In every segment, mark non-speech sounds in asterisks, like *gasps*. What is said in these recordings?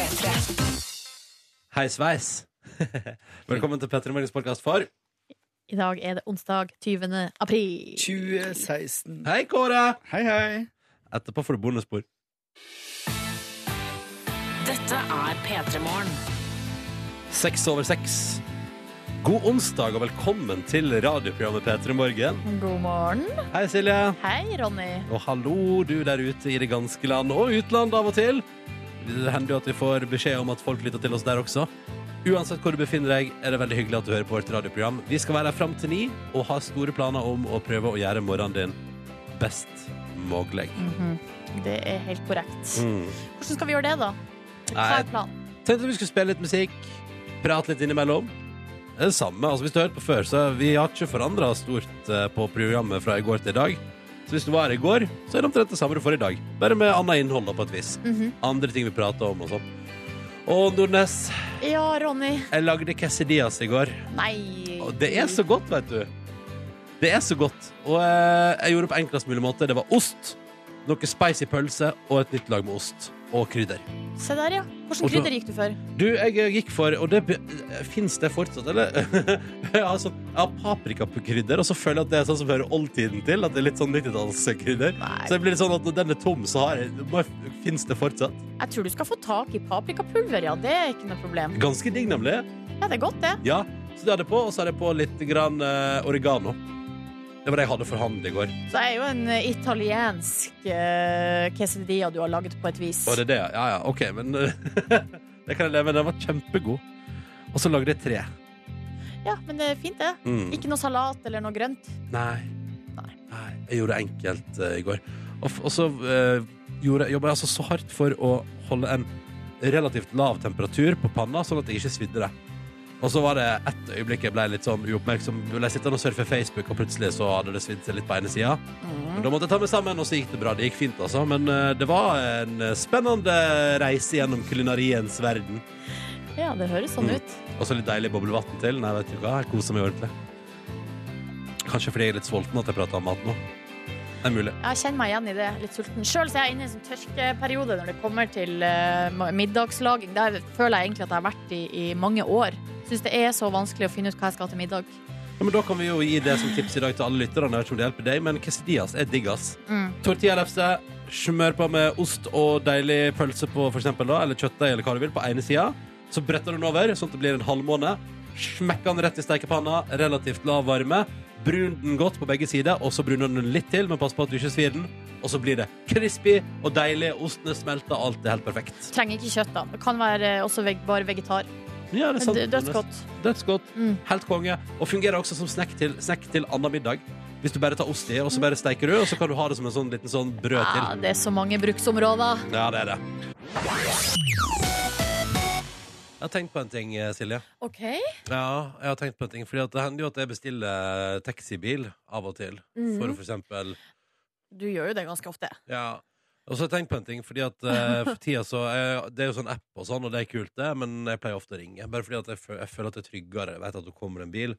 Hei, sveis. *laughs* Velkommen til Petter Morgens podkast for I dag er det onsdag 20. april. 2016. Hei, Kåre! Hei, hei. Etterpå får du bonusspor. Dette er P3 Morgen. Seks over seks. God onsdag og velkommen til radioprogrammet P3 Morgen. God morgen. Hei, Silje. Hei, Ronny. Og hallo, du der ute i det ganske land og utland av og til. Det hender jo at vi får beskjed om at folk lytter til oss der også. Uansett hvor du befinner deg, er det veldig hyggelig at du hører på vårt radioprogram. Vi skal være her fram til ni og ha store planer om å prøve å gjøre morgenen din best mulig. Mhm. Det er helt korrekt. Mm. Hvordan skal vi gjøre det, da? Hva er planen? Tenkte vi skulle spille litt musikk, prate litt innimellom. Det er det samme. altså Hvis du har hørt på før, så vi har ikke forandra stort eh, på programmet fra i går til i dag. Så hvis du var her i går, så er det omtrent det samme du får i dag. Bare med annet innhold, da, på et vis. Mhm. Andre ting vi prater om og sånn. Og Nordnes, Ja, Ronny. jeg lagde quesadillas i går. Nei. Og det er så godt, vet du. Det er så godt. Og eh, jeg gjorde det på enklest mulig måte. Det var ost, noe spicy pølse og et nytt lag med ost. Og krydder. Se der, ja. Hvordan krydder gikk du for? Du, jeg gikk for Og det fins det fortsatt, eller? *laughs* jeg har sånn, jeg har paprikakrydder, og så føler jeg at det er sånn som hører oldtiden til. At det er litt sånn 90-tallskrydder. Så det blir litt sånn at når den er tom, så har Fins det fortsatt? Jeg tror du skal få tak i paprikapulver, ja. Det er ikke noe problem. Ganske digg, nemlig. Ja, det er godt, det. Ja, så det hadde jeg på, og så hadde jeg på litt grann eh, oregano. Det var det jeg hadde for hånd i går. Så det er jo en eh, italiensk uh, quesadilla du har laget på et vis. Var det det, ja ja, OK, men *laughs* Det kan jeg leve med. Den var kjempegod. Og så lagde jeg tre. Ja, men det er fint, det. Mm. Ikke noe salat eller noe grønt. Nei. Nei. Nei. Jeg gjorde det enkelt uh, i går. Og, og så uh, jobba jeg altså så hardt for å holde en relativt lav temperatur på panna, sånn at jeg ikke svidde det. Og så var det et øyeblikk jeg ble litt sånn uoppmerksom. Jeg ble sittende og surfe Facebook, og plutselig så hadde det svidd seg litt på ene sida. Men da måtte jeg ta meg sammen, og så gikk det bra. Det gikk fint, altså. Men eh, det var en eh, spennende reise gjennom kulinariens verden. Ja, det høres sånn Mm. ut. Og så litt deilig boblevann til. Nei, vet du hva, jeg koser meg ordentlig. Kanskje fordi jeg er litt sulten at jeg prater om mat nå. Det er mulig. Jeg kjenner meg igjen i det. Litt sulten. Sjøl er jeg inne i en sånn tørkeperiode når det kommer til uh, middagslaging. Der føler jeg egentlig at jeg har vært i, i mange år. Syns det er så vanskelig å finne ut hva jeg skal ha til middag. Ja, men Da kan vi jo gi det som tips i dag til alle lytterne. Jeg vet ikke om det hjelper deg, men quesadillas er digg, ass. Mm. Tortillalefse, smør på med ost og deilig pølse på for eksempel, da, eller kjøttdeig eller hva du vil, på ene sida. Så bretter du den over, sånn at det blir en halvmåne. Smekker den rett i stekepanna, relativt lav varme. Brun den godt på begge sider, og så bruner den litt til, men pass på at du ikke svir den. Og så blir det crispy og deilig. Ostene smelter, alt er helt perfekt. Trenger ikke kjøtt, da. Det kan være eh, også veg bare vegetar. Ja, det er sant. Dødsgodt. Dødsgodt. Mm. Helt konge. Og fungerer også som snack til, snack til annen middag. Hvis du bare tar ost i, og så bare steiker du, og så kan du ha det som en sånn liten sånn brød Ja, til. det er så mange bruksområder. Ja, det er det. Jeg har tenkt på en ting, eh, Silje. OK. Ja, jeg har tenkt på en ting, fordi at Det hender jo at jeg bestiller taxibil av og til. For å for eksempel Du gjør jo det ganske ofte. Ja. Og så har jeg tenkt på en ting, fordi at eh, for tida så er, Det er jo sånn app og sånn, og det er kult, det, men jeg pleier ofte å ringe. Bare fordi at jeg, føl, jeg føler at det er tryggere. Jeg vet at det kommer en bil.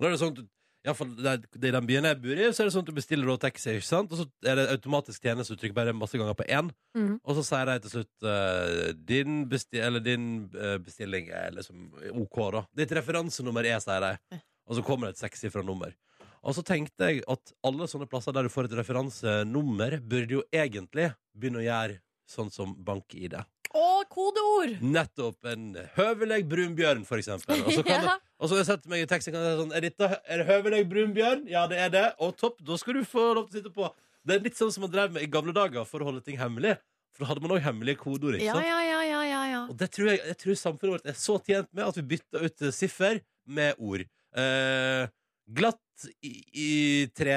Da er det sånn at du, i hvert fall det, det er den byen jeg bor i, så er det sånn at du bestiller da taxi, ikke sant? og så er det automatisk tjeneste. Du trykker bare masse ganger på én, mm. og så sier de til slutt uh, din, besti eller din uh, bestilling er liksom OK, da. Ditt referansenummer er, sier de. Og så kommer det et sekssifra nummer. Og så tenkte jeg at alle sånne plasser der du får et referansenummer, burde jo egentlig begynne å gjøre sånn som bank-ID. Å, kodeord! Nettopp en høvelig brunbjørn, for eksempel. Og så kan *laughs* Ja. og så har jeg meg i teksten kan jeg si sånn Er, dette, er det høvelig brunbjørn? Ja, det er det. Og topp, da skal du få lov til å sitte på. Det er litt sånn som man drev med i gamle dager for å holde ting hemmelig. For da hadde man òg hemmelige kodeord. ikke sant? ja, ja, ja, ja, ja. Og det tror jeg, jeg tror samfunnet vårt er så tjent med at vi bytter ut siffer med ord. Eh, glatt i, i tre,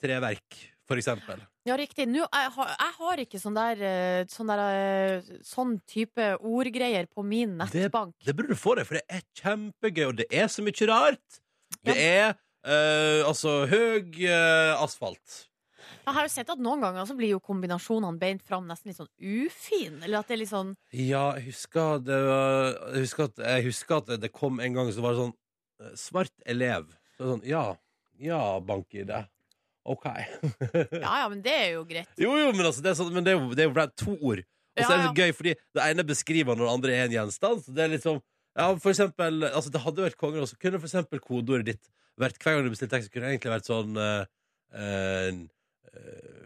treverk, for eksempel. Ja, riktig. Nå, jeg, har, jeg har ikke sånn der, eh, sånn, der eh, sånn type ordgreier på min nettbank. Det burde du få deg, for det er kjempegøy, og det er så mye rart. Det er uh, altså høg uh, asfalt. Jeg har jo sett at noen ganger så blir jo kombinasjonene beint fram nesten litt sånn ufin. Eller at det er litt sånn Ja, jeg husker det jeg husker at, jeg husker at det kom en gang så var det sånn Svart elev. Så det sånn, ja, ja, bank-ID. OK. *laughs* Ja ja, men det er jo greit. jo, jo, men altså, det er, sånn, men det er jo, det er jo bare to ord. Og så er det så gøy, fordi det ene beskriver når det andre er en gjenstand. Så det er sånn ja, for eksempel, altså Det hadde vært konger også. Kunne for eksempel kodeordet ditt vært hver gang du bestilte tekst, kunne det egentlig vært sånn uh, uh,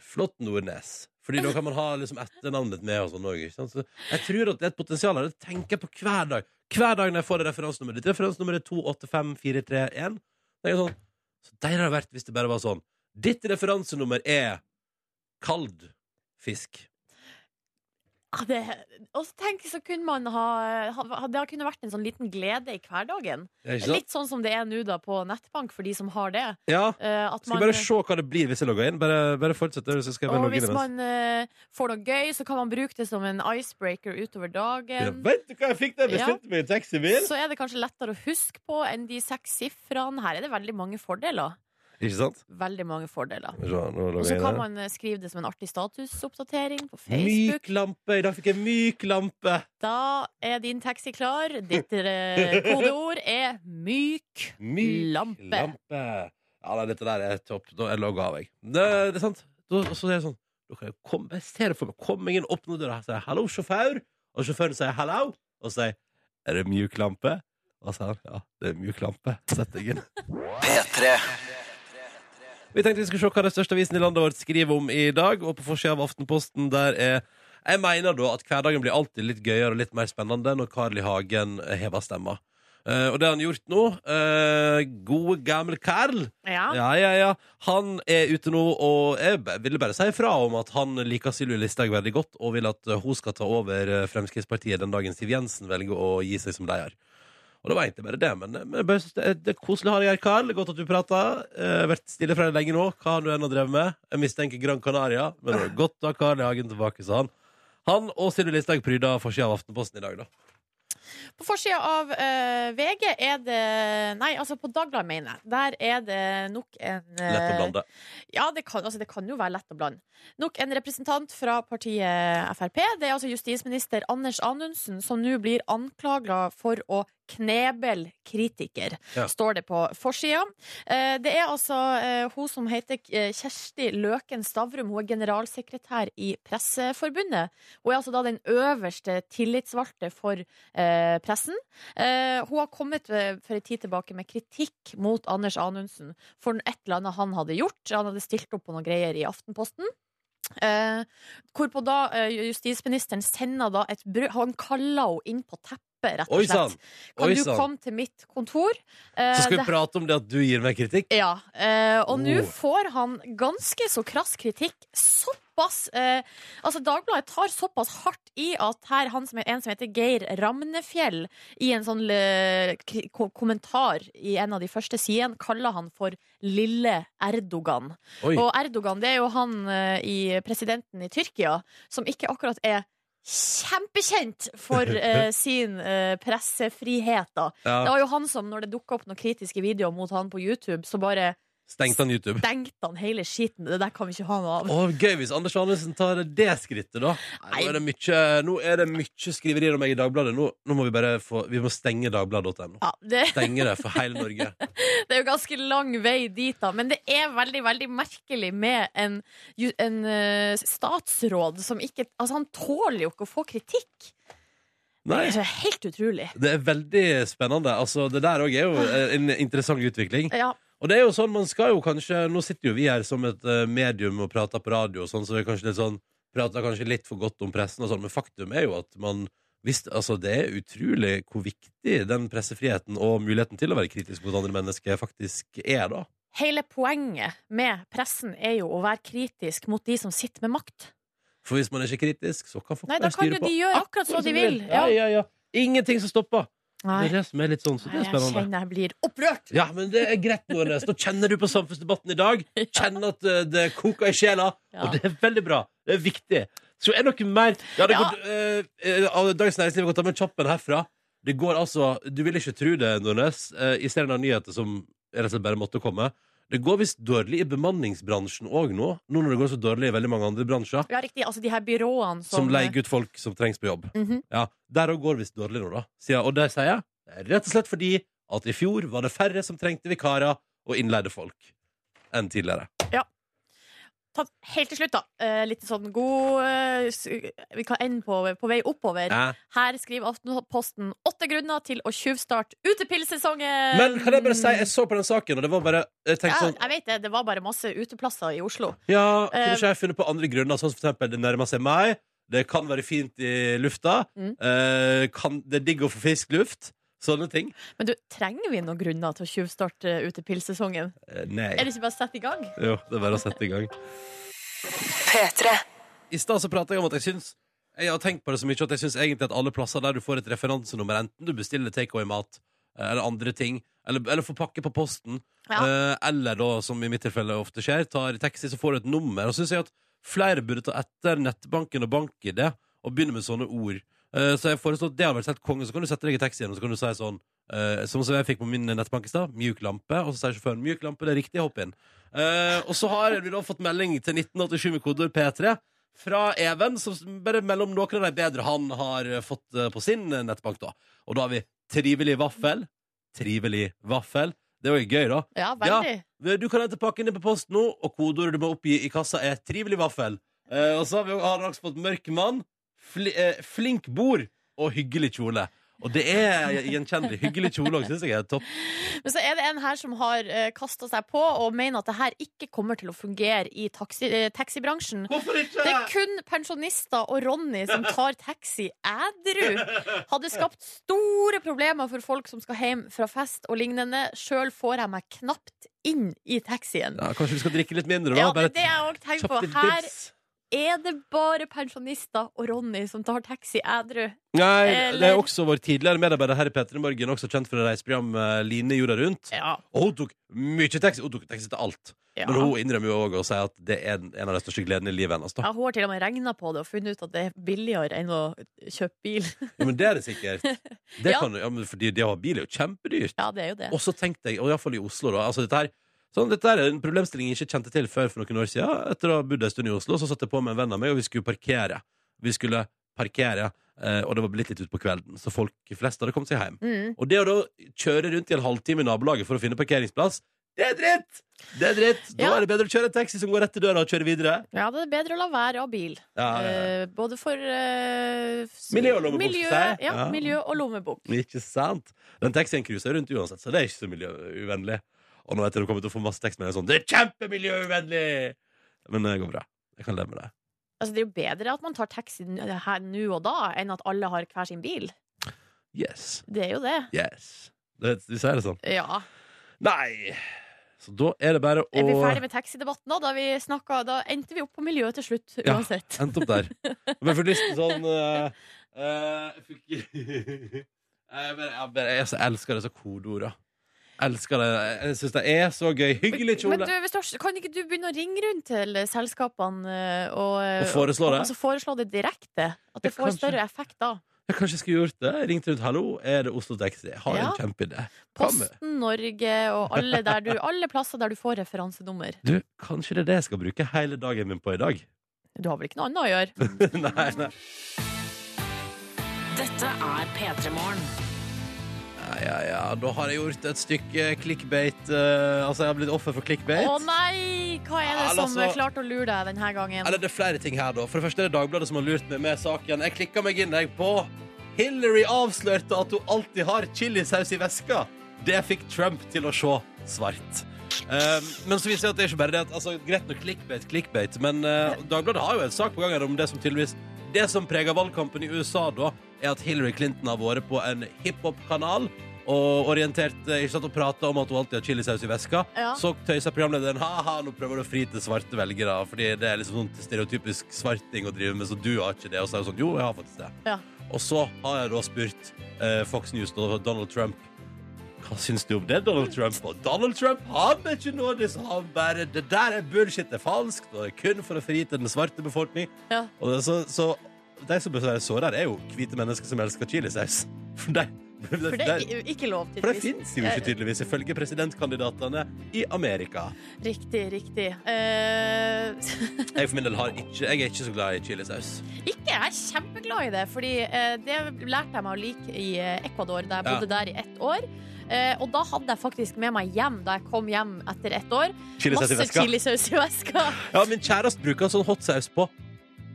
Flott Nordnes. Fordi da kan man ha liksom etternavnet ditt med og sånn òg. Så jeg tror at det er et potensial her. Det tenker jeg på hver dag. Hver dag når jeg får det referansenummeret. Ditt Referansenummeret er 285431. Det er sånn Så deilig det hadde vært hvis det bare var sånn. Ditt referansenummer er kald fisk. Ja, det, og så tenk, så kunne man ha, ha Det kunne vært en sånn liten glede i hverdagen. Er? Litt sånn som det er nå da på nettbank, for de som har det. Ja. Uh, Skal man, bare se hva det blir hvis jeg logger inn. Bare, bare fortsett. Så skal jeg bare og logge inn hvis imens. man uh, får noe gøy, så kan man bruke det som en icebreaker utover Ja, dagen. vet du hva jeg fikk da jeg bestilte meg en taxibil? Så er det kanskje lettere å huske på enn de seks sifrene. Her er det veldig mange fordeler. Ikke sant? Veldig mange fordeler. Nå Og så kan man eh, skrive det som en artig statusoppdatering på Facebook. Myk lampe. I dag fikk jeg myk lampe. Da er din taxi klar. Ditt eh, kodeord er myk. Myk Lampe. lampe. Ja, nei, dette der er topp. Da jeg logger av, jeg. Det, det er sant. Da, og så er det sånn okay, kom, jeg, ser det for meg. Kom ingen opp åpne døra og sier 'hallo, sjåfør'. Og sjåføren sier 'hallo', og sier 'er det myk lampe'? Og så sier han 'ja, det er myk lampe'. Sett deg inn. P3. Vi tenkte vi skulle se hva den største avisen i landet vårt skriver om i dag. Og på forsida av Aftenposten der er Jeg mener da at hverdagen blir alltid litt gøyere og litt mer spennende når Carl I. Hagen hever stemma. Uh, og det har han gjort nå. Uh, gode, gamle Carl. Ja. Ja, ja, ja. Han er ute nå, og jeg ville bare si ifra om at han liker Sylvi Listhaug veldig godt, og vil at eh, hun skal ta over eh, Fremskrittspartiet den dagen Siv Jensen velger å gi seg som leder. Og det var egentlig bare det, men, men bare det, er, det er koselig å ha deg her, Carl. Godt at du prater. Eh, vært stille fra deg lenge nå. Hva har du enn drevet med? Jeg mistenker Gran Canaria, men det var godt å ha Carl I. Hagen tilbake, sa han. Han og Silje Listhaug pryda forsida av Aftenposten i dag, da. På forsida av eh, VG er det Nei, altså på Dagbladet, mener jeg. Der er det nok en eh, Lett å blande. Ja, det kan, altså, det kan jo være lett å blande. Nok en representant fra partiet Frp. Det er altså justisminister Anders Anundsen som nå blir anklaga for å knebel kritiker, Ja. står det på forsida. Eh, det er altså eh, hun som heter eh, Kjersti Løken Stavrum. Hun er generalsekretær i Presseforbundet. Hun er altså da den øverste tillitsvalgte for pressen. Hun har kommet for en tid tilbake med kritikk mot Anders Anundsen for et eller annet han hadde gjort. Han hadde stilt opp på noen greier i Aftenposten. Eh, hvorpå da eh, justisministeren sender da et brød Han kaller henne inn på teppet, rett og slett. Kan du komme til mitt kontor? Eh, Så skal vi det- prate om det at du gir meg kritikk? ja, eh, og nå Oh. får han ganske så krass kritikk. Såpass eh, Altså, Dagbladet tar såpass hardt i at her han som er en som heter Geir Ramnefjell, i en sånn eh, kommentar i en av de første sidene, kaller han for Lille Erdogan. Oi. Og Erdogan, det er jo han eh, i presidenten i Tyrkia, som ikke akkurat er kjempekjent for *laughs* eh, sin eh, pressefrihet, da. Det var jo han som, når det dukka opp noen kritiske videoer mot han på YouTube, så bare Stengte han YouTube? stengte han hele skiten. Det der kan vi ikke ha noe av. Å, gøy hvis Anders Anundsen tar det skrittet, da. Nei, nå, er det mye, nå er det mye skriverier om meg i Dagbladet. Nå, nå må vi bare få Vi må stenge dagbladet.no. Ja, det, Stenge det for hele Norge. *laughs* det er jo ganske lang vei dit, da. Men det er veldig veldig merkelig med en, en eh, statsråd som ikke Altså, han tåler jo ikke å få kritikk. Nei. Det er helt utrolig. Det er veldig spennende. Altså, det der òg er jo en interessant utvikling. Ja, Og det er jo sånn, man skal jo kanskje Nå sitter jo vi her som et eh, medium og prater på radio og sånn, så det er kanskje litt sånn Prater kanskje litt for godt om pressen og sånn, men faktum er jo at man hvis, altså Det er utrolig hvor viktig den pressefriheten og muligheten til å være kritisk mot andre mennesker faktisk er, da. Hele poenget med pressen er jo å være kritisk mot de som sitter med makt. For hvis man er ikke kritisk, så kan folk Nei, da bare kan styre jo på de gjøre akkurat så de vil. Ja, ja, ja. Ingenting som stopper. Nei, Det er det som er litt sånn, så det er jeg spennende. kjenner jeg blir opprørt. Ja, men det er greit, Nordnes. Da kjenner du på samfunnsdebatten i dag. *laughs* Kjenner at eh, det koker i sjela. Ja. Og det er veldig bra. Det er viktig. Så er det noe mer Ja, det Ja. går, eh, eh, Dagens Næringsliv kan ta med kjappen herfra. Det går altså Du vil ikke tro det, Nordnes, eh, i serien av nyheter som rett og slett bare måtte komme. Det går visst dårlig i bemanningsbransjen òg nå, nå når det går så dårlig i veldig mange andre bransjer. Ja, riktig. Altså de her byråene som, Som leier ut folk som trengs på jobb. Mhm. Ja, Der òg går det visst dårlig nå, da. Og det sier jeg rett og slett fordi at i fjor var det færre som trengte vikarer og innleide folk enn tidligere. Helt til slutt, da. Eh, litt sånn god eh, Vi kan ende på, på vei oppover. Ja. Her skriver Aftenposten åtte grunner til å tjuvstarte utepilsesongen. Men kan jeg bare si, jeg så på den saken, og det var bare Jeg ja, sånn jeg vet det. Det var bare masse uteplasser i Oslo. Ja, kunne Eh, ikke jeg funnet på andre grunner, sånn som for eksempel det nærmer seg meg. det kan være fint i lufta, Mm. eh, kan, det er digg å få frisk luft, sånne ting. Men du, trenger vi noen grunner til å tjuvstarte utepilsesongen? Eh, nei. Er det ikke bare å sette i gang? Jo, det er bare å sette i gang. I stad så prata jeg om at jeg syns Jeg har tenkt på det så mye at jeg syns egentlig at alle plasser der du får et referansenummer, enten du bestiller takeaway-mat eh, eller andre ting, eller, eller får pakke på posten, Ja. eh, eller da, som i mitt tilfelle ofte skjer, tar taxi, så får du et nummer. Og så syns jeg at flere burde ta etter nettbanken og bank-ID og begynne med sånne ord. Eh, så jeg foreslår det hadde vært helt konge. Så kan du sette deg i taxien og så kan du si sånn eh, Som jeg fikk på min nettbank i stad. Mjuk lampe. Og så sier sjåføren mjuk lampe, det er riktig, hopp inn. Eh, og så har vi da fått melding til 1987 med kodeord P3 fra Even, som bare mellom noen av de bedre han har fått på sin nettbank. da Og da har vi trivelig vaffel. Trivelig vaffel. Det var jo gøy, da. Ja, veldig. Du kan hente pakken din på post nå, og kodeordet du må oppgi i kassa, er 'trivelig vaffel'. Eh, og så har vi har han også fått mørk mann, fli, eh, flink bord og hyggelig kjole. Og det er gjenkjennelig. Hyggelig kjole òg syns jeg er topp. Men så er det en her som har uh, kasta seg på og mener at det her ikke kommer til å fungere i taxi, eh, taxibransjen. Hvorfor ikke? Det er kun pensjonister og Ronny som tar taxi ædru. Hadde skapt store problemer for folk som skal hjem fra fest og lignende. Sjøl får jeg meg knapt inn i taxien. Ja, kanskje vi skal drikke litt mindre, da? Ja, det er det jeg òg tenker på. Her tips. Er det bare pensjonister og Ronny som tar taxi ædru. Nei, det Eller- er også vår tidligere medarbeider her i P3 Morgen, også kjent for reiseprogrammet Line jorda rundt. Ja. Og hun tok mye taxi. Hun tok taxi til alt. Ja. Men hun innrømmer jo òg å si at det er en av de største gledene i livet hennes. da. Ja, hun har til og med regna på det og funnet ut at det er billigere enn å kjøpe bil. *laughs* Ja, men det er det sikkert. *laughs* Det Ja. kan, ja, men fordi det å ha bil er jo kjempedyrt. Ja, det er jo det. Og så tenkte jeg, og iallfall i Oslo, da altså dette, her, sånn, dette er en problemstilling jeg ikke kjente til før for noen år siden. Etter å ha bodd en stund i Oslo, så satte jeg på med en venn av meg, og vi skulle parkere. Vi skulle parkere, eh, og det var blitt litt utpå kvelden, så folk flest hadde kommet seg hjem. Mm. Og det å da kjøre rundt i en halvtime i nabolaget for å finne parkeringsplass, det er dritt! Det er dritt. Da Ja. er det bedre å kjøre en taxi som går rett til døra og kjøre videre. Ja, det er bedre å la være av bil. Ja, ja. Eh, både for uh, Miljø og lommebok, miljø, Ja. miljø og lommebok. Ikke sant? Den taxien cruiser rundt uansett, så det er ikke så miljøuvennlig. Og nå vet jeg du kommer til å få masse tekstmeldinger sånn Det er kjempemiljøuvennlig! Men det går bra. Jeg kan leve med det. Altså, det er jo bedre at man tar taxi her nå og da, enn at alle har hver sin bil. Yes. Det er jo det. Yes. Det, de sier det sånn. Ja. Nei! Så da er det bare å Er vi ferdig med taxidebatten nå? Da, vi snakket, da endte vi opp på miljøet til slutt, Ja. *laughs* Endte opp der. *laughs* Men jeg fikk lyst til sånn uh, uh, *laughs* Jeg bare, jeg, bare, jeg elsker disse kodeordene. Elsker det. Jeg syns det er så gøy. Hyggelig Men kjole. du, hvis du, kan ikke du begynne å ringe rundt til selskapene eh, og, Og foreslå det? Og, altså foreslå det direkte? At det jeg får kanskje. større effekt da? Jeg kanskje skulle gjort det. Ringt rundt. Hallo, er det Oslo Taxi? Har Ja. en kjempeidé. Posten Norge og alle, der du, *laughs* alle plasser der du får referansenummer. Du, kanskje det er det jeg skal bruke hele dagen min på i dag? Du har vel ikke noe annet å gjøre? *laughs* nei, nei. Dette er P3 Morgen. Ja, ja, ja. Da har jeg gjort et stykke clickbait. eh, altså, jeg har blitt offer for clickbait. Å nei! Hva er det Ja, som altså- klarte å lure deg denne gangen? Eller det er flere ting her, da. For det første er det Dagbladet som har lurt meg med saken. Jeg klikka meg inn jeg, på Hillary avslørte at hun alltid har chilisaus i veska. Det fikk Trump til å se svart. Um, men så viser det at det er ikke bare det at altså, Greit nok clickbait, clickbait, men uh, Dagbladet har jo en sak på gang her om det som tydeligvis Det som preger valgkampen i USA, da, er at Hillary Clinton har vært på en hiphop-kanal og orientert eh, ikke sant, og prata om at hun alltid har chilisaus i veska. Ja. Så tøysa programlederen ha-ha, nå prøver du å fri til svarte velgere. Fordi det er liksom sånn stereotypisk svarting å drive med, så du har ikke det. Og så er det sånn, jo, jeg har faktisk det. Ja. Og så har jeg da spurt eh, Fox News og Donald Trump hva syns du om det, Donald Trump? Og Donald Trump han er ikke nådig, så han bare Det der er bullshit, det er falskt, og det er kun for å fri til den svarte befolkning. Ja. Og det, så, så de som bør være såra, er jo hvite mennesker som elsker chilisaus. *laughs* For de, For det er ikke lov, For det tydeligvis. fins jo ikke tydeligvis, ifølge presidentkandidatene i Amerika. Riktig, riktig. Uh... *laughs* Jeg for min del har ikke Jeg er ikke så glad i chilisaus. ikke, jeg er kjempeglad i det, Fordi eh, det lærte jeg meg å like i eh, Ecuador, da jeg Ja. bodde der i ett år. Eh, og da hadde jeg faktisk med meg hjem da jeg kom hjem etter ett år. Masse chilisaus i veska. Ja, min kjæreste bruker sånn hotsaus på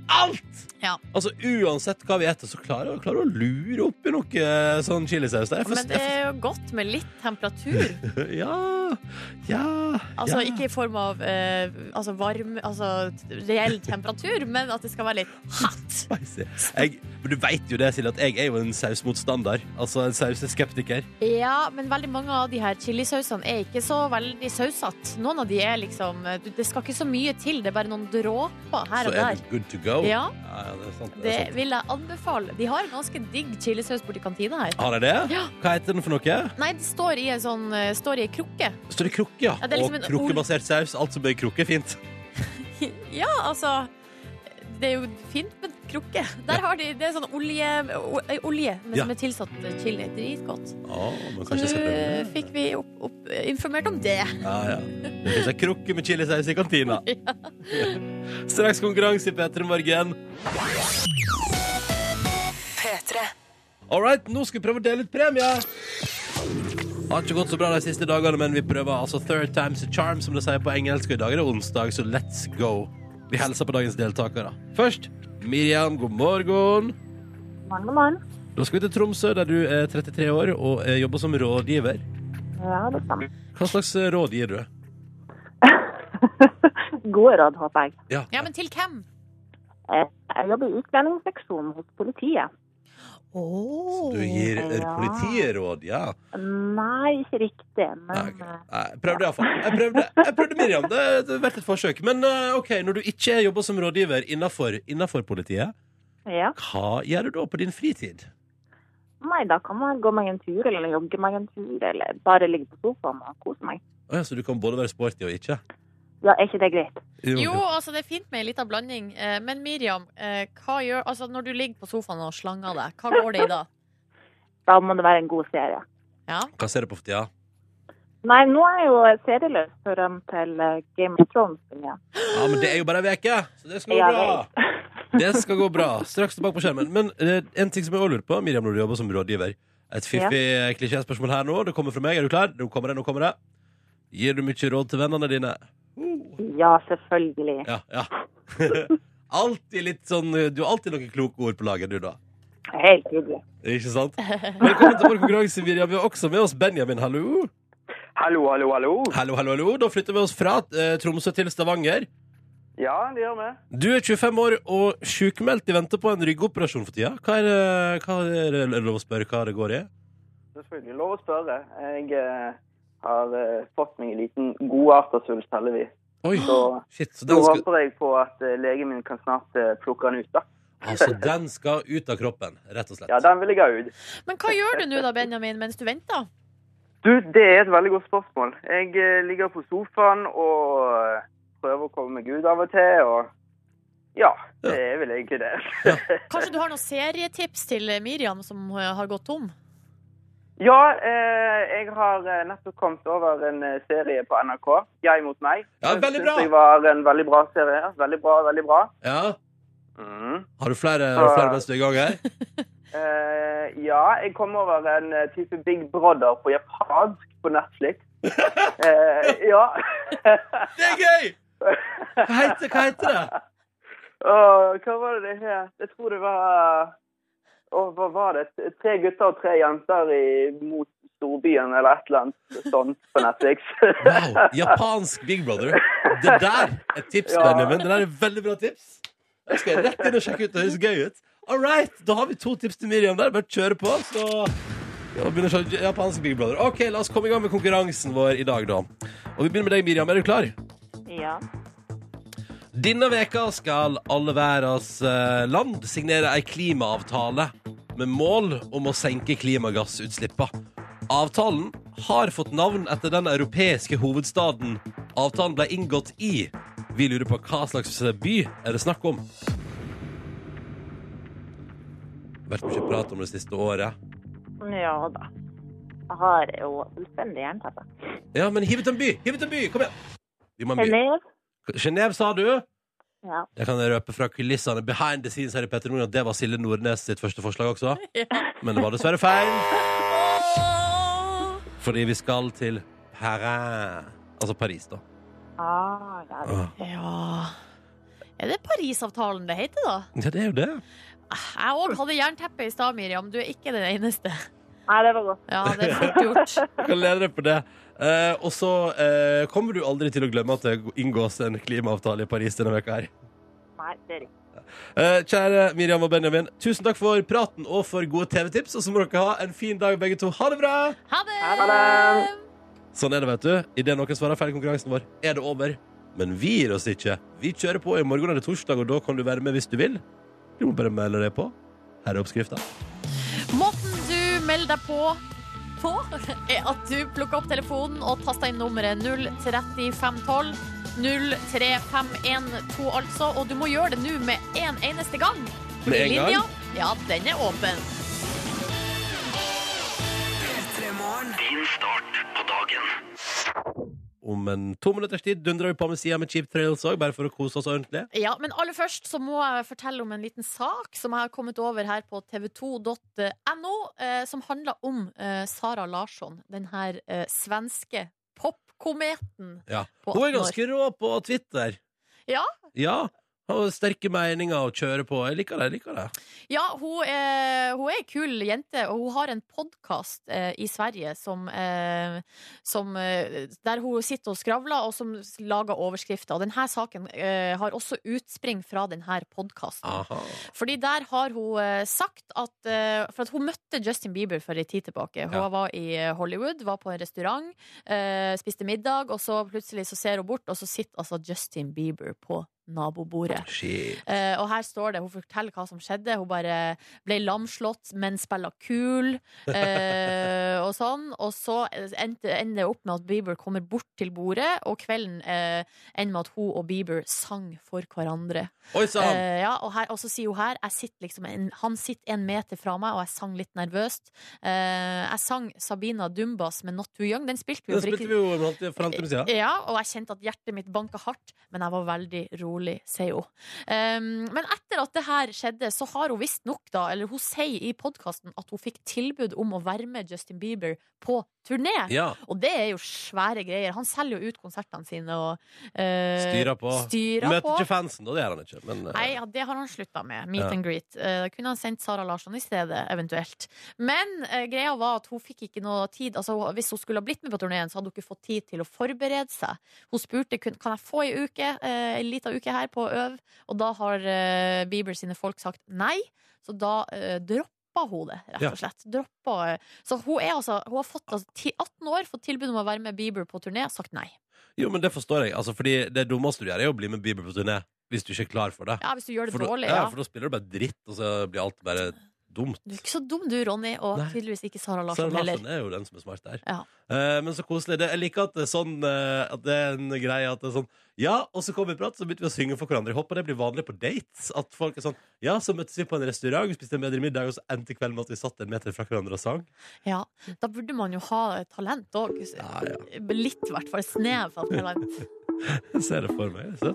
alt! Ja. Altså Uansett hva vi spiser, så klarer klarer å lure oppi noe eh, sånn chilisaus. der. Men det er jo godt med litt temperatur. *laughs* Ja, ja Altså ja. ikke i form av eh, altså varm Altså reell temperatur, men at det skal være litt hot. *laughs* Jeg, men du vet jo det, Silje, at jeg er jo en sausmotstander. Altså en sauseskeptiker. Ja, men veldig mange av de her chilisausene er ikke så veldig sausete. Noen av de er liksom Det skal ikke så mye til, det er bare noen dråper her Så og er der. det good to go. Ja, Ja, ja, det er sant. Det det er sant. vil jeg anbefale. De har ganske digg chilisaus borti kantina her. Har de det? Ja. Hva heter den for noe? Nei, det står i en sånn eh, Står i ei krukke. Står i krukke, ja? Ja, liksom og krukkebasert saus. Alt som er krukke, er fint. *laughs* Ja, altså Det er jo fint med krukke. Der har de, Det er sånn olje, olje men Ja. som er tilsatt chili. Dritgodt. Å, men Så kanskje jeg skal prøve nå det. fikk vi opp, opp, informert om det. Ja, ja. Det finnes krukke med chilisaus i kantina. *laughs* Straks konkurranse i P3 Morgen. All right, nå skal vi prøve å dele ut premie. Har ikke gått så bra de siste dagene, men vi prøver altså third time's a charm, som det sier på engelsk. Og I dag er det onsdag, så let's go. Vi hilser på dagens deltakere. Først Miriam, god morgen. Morgen, god morgen. Da skal vi til Tromsø, der du er 33 år og eh, jobber som rådgiver. Ja, det stemmer. Hva slags eh, råd gir du? *laughs* Gode råd, håper jeg. Ja, Ja, men til hvem? Eh, Jeg jobber i utlendingsseksjonen hos politiet. Oh. Du gir eh, Ja. politiet råd, ja. Nei, ikke riktig, men Nei, okay. Nei, Jeg prøvde iallfall. Jeg prøvde, jeg prøvde Miriam. Det, har vært et forsøk. Men eh, OK, når du ikke jobber som rådgiver innenfor politiet, ja. hva gjør du da på din fritid? Nei, da kan man gå meg en tur, eller jogge meg en tur, eller bare ligge på sofaen og kose meg. Oh, ja, så du kan både være sporty og ikke? Ja, er ikke det greit? Jo, altså det er fint med en liten blanding. Eh, Men Miriam, eh, hva gjør, altså når du ligger på sofaen og slanger deg, hva går det i da? *laughs* Da må det være en god serie. Ja. Hva ser du på for tida? Nei, nå er jeg jo serieløs frem til eh, Game of Thrones Ja. *gasps* Ja, men det er jo bare ei uke, så det skal gå Ja, bra. *laughs* Det skal gå bra. Straks tilbake på skjermen. Men en ting som jeg òg lurer på, Miriam, når du jobber som rådgiver. Et fiffig ja. klisjéspørsmål her nå. Det kommer fra meg. Er du klar? Nå kommer det, nå kommer det. Gir du mye råd til vennene dine? Ja, selvfølgelig. Ja, ja. *laughs* alltid litt sånn Du har alltid noen kloke ord på lager, du, da. Helt tydelig. Ikke sant? Velkommen til vår konkurranse, Virja. Vi har også med oss Benjamin. Hallo. Hallo, hallo, hallo. Hallo, hallo, hallo. Da flytter vi oss fra eh, Tromsø til Stavanger. Ja, det gjør vi. Du er 25 år og sjukmeldt i vente på en ryggoperasjon for tida. Hva er, det- hva er det er det lov å spørre hva det går i? Selvfølgelig lov å spørre. Jeg eh, har eh, fått meg en liten godartersvulst, heldigvis. Oi, Så shit. Så nå den skal, håper jeg på at eh, legen min kan snart eh, plukke den ut, da. altså, den skal ut av kroppen, rett og slett. Ja, den vil jeg ha ut. Men hva gjør du nå da, Benjamin, mens du venter? Du, det er et veldig godt spørsmål. Jeg eh, ligger på sofaen og prøver å komme meg ut av og til, og ja, det er vel egentlig det. Kanskje du har noen serietips til Miriam som har gått tom? Ja, eh, jeg har eh, nettopp kommet over en eh, serie på NRK, Jeg mot meg. Ja, veldig bra. jeg var en veldig bra serie. Veldig bra, veldig bra. Ja. Mm. Har du flere, har du flere mens du er i gang her? *laughs* Eh, ja, jeg kom over en eh, type Big Brother på japansk på Netflix. *laughs* Eh, ja. Det er gøy! Hva heter, hva heter det? *laughs* Åh, hva var det det het? Jeg tror det var Åh, hva var det? Tre gutter og tre jenter i, mot storbyen, eller et eller annet sånt på Netflix. Wow, Japansk Big Brother. Det der er tips, Ja. Benjamin. Det der er veldig bra tips. Jeg skal rett inn og sjekke ut. Det høres gøy ut. All right, Da har vi to tips til Miriam der. Bare kjøre på. Så ja, begynner å se japansk Big Brother. Ok, La oss komme i gang med konkurransen vår i dag, da. Og Vi begynner med deg, Miriam. Er du klar? Ja. Denne veka skal alle verdens eh, land signere ei klimaavtale med mål om å senke klimagassutslippene. Avtalen har fått navn etter den europeiske hovedstaden avtalen ble inngått i. Vi lurer på hva slags by er det snakk om. Vært mye prat om det siste året. Ja da. Jeg har jo fullstendig jernteppe. Ja, men hiv ut en by! Hiv ut en by! Kom igjen! Vi må ha en by. Genéve? Genéve, sa du? Ja. Jeg kan røpe fra kulissene behind the scenes her i Petter Nord at det var Silje Nordnes sitt første forslag også. Men det var dessverre feil, fordi vi skal til Paris. Altså Paris, da. Ah, ja, det- Ja Er det Parisavtalen det heter, da? Ja, det er jo det. Jeg òg hadde jernteppe i stad, Miriam. Du er ikke den eneste. Nei, det var godt. Ja, det er fort gjort. *laughs* Lede deg på det. Eh, og så eh, kommer du aldri til å glemme at det inngås en klimaavtale i Paris denne veka her. Nei, det er riktig. Eh, kjære Miriam og Benjamin, tusen takk for praten og for gode TV-tips. Og så må dere ha en fin dag, begge to. Ha det bra! Ha det! Ha det. Sånn er det, vet du. Idet noen svarer feil konkurransen vår, er det over. Men vi gir oss ikke. Vi kjører på. I morgen er det torsdag, og da kan du være med hvis du vil. Du må bare melde deg på. Her er oppskrifta. Deg på på, *laughs* er at du plukker opp telefonen og taster inn nummeret 03512. 03512, altså. Og du må gjøre det nå med en eneste gang. Fordi Med en gang? ja, den er åpen. Din start på dagen. Om en to minutters tid dundrer vi på med sida med Cheap Trails òg, bare for å kose oss ordentlig. Ja, Men aller først så må jeg fortelle om en liten sak som jeg har kommet over her på tv2.no, eh, som handler om eh, Sara Larsson, den her eh, svenske popkometen. Ja. Hun er ganske rå på Twitter. Ja. Ja. Har sterke meninger og kjører på. Jeg liker det. jeg liker det Ja, hun er, hun er ei kul jente, og hun har en podkast eh, i Sverige som, eh, som eh, Der hun sitter og skravler, og som lager overskrifter. Og denne saken eh, har også utspring fra denne podkasten. Fordi der har hun eh, sagt at eh, For at hun møtte Justin Bieber for en tid tilbake. Hun Ja. var i Hollywood, var på en restaurant, eh, spiste middag, og så plutselig så ser hun bort, og så sitter altså Justin Bieber på nabobordet. Eh, og her står det, hun forteller hva som skjedde. Hun bare ble lamslått, men spiller kul. Eh, og sånn. Og så ender det opp med at Bieber kommer bort til bordet, og kvelden eh, ender med at hun og Bieber sang for hverandre. Oi sann! Eh, ja, og, her, og så sier hun her sitter liksom en, Han sitter en meter fra meg, og jeg sang litt nervøst. Eh, jeg sang Sabina Dumbas med Not Too Young. Den spilte vi jo for ikke ja, og jeg kjente at hjertet mitt banka hardt, men jeg var veldig rolig, sier hun. Um, men etter at det her skjedde, så har hun visstnok, da, eller hun sier i podkasten at hun fikk tilbud om å være med Justin Bieber på turné. Ja. Og det er jo svære greier. Han selger jo ut konsertene sine og uh, Styrer på. styrer Møter på. ikke fansen, da. Det gjør han ikke. Men, uh, Nei, ja, det har han slutta med. Meet Ja. and greet. Da kunne han sendt Sara Larsson i stedet, eventuelt. Men uh, greia var at hun fikk ikke noe tid. Altså, hvis hun skulle ha blitt med på turneen, så hadde hun ikke fått tid til å forberede seg. Hun spurte kan jeg få ei uke, eh, en liten uke her på å øve, og da har eh, Bieber sine folk sagt nei. Så da uh, droppa hun det, rett og slett. Droppa, eh, så hun, altså, hun har fått altså, 18 år, fått tilbud om å være med Bieber på turné, sagt nei. Jo, men det forstår jeg. Altså, fordi det dummeste du gjør, er å bli med Bieber på turné. Hvis du ikke er klar for det. Ja, hvis du gjør det For da, dårlig, ja, ja. for da spiller du bare dritt, og så blir alt bare dumt. Du er ikke så dum du, Ronny, og Nei. tydeligvis ikke Sara Sara Larsson heller. Larsson er jo den som er smart der. Ja. Eh, men så koselig. Det, jeg liker at det er sånn eh, At det er en greie at det er sånn Ja, og så kommer vi i prat, så begynte vi å synge for hverandre. Jeg håper det blir vanlig på dates. At folk er sånn Ja, så møttes vi på en restaurant, spiste en bedre middag, og så endte kvelden med at vi satt en meter fra hverandre og sang. Ja, da burde man jo ha talent òg. Ja, ja. Litt, i hvert fall. Snev av talent. *laughs* Jeg ser det for meg. Så.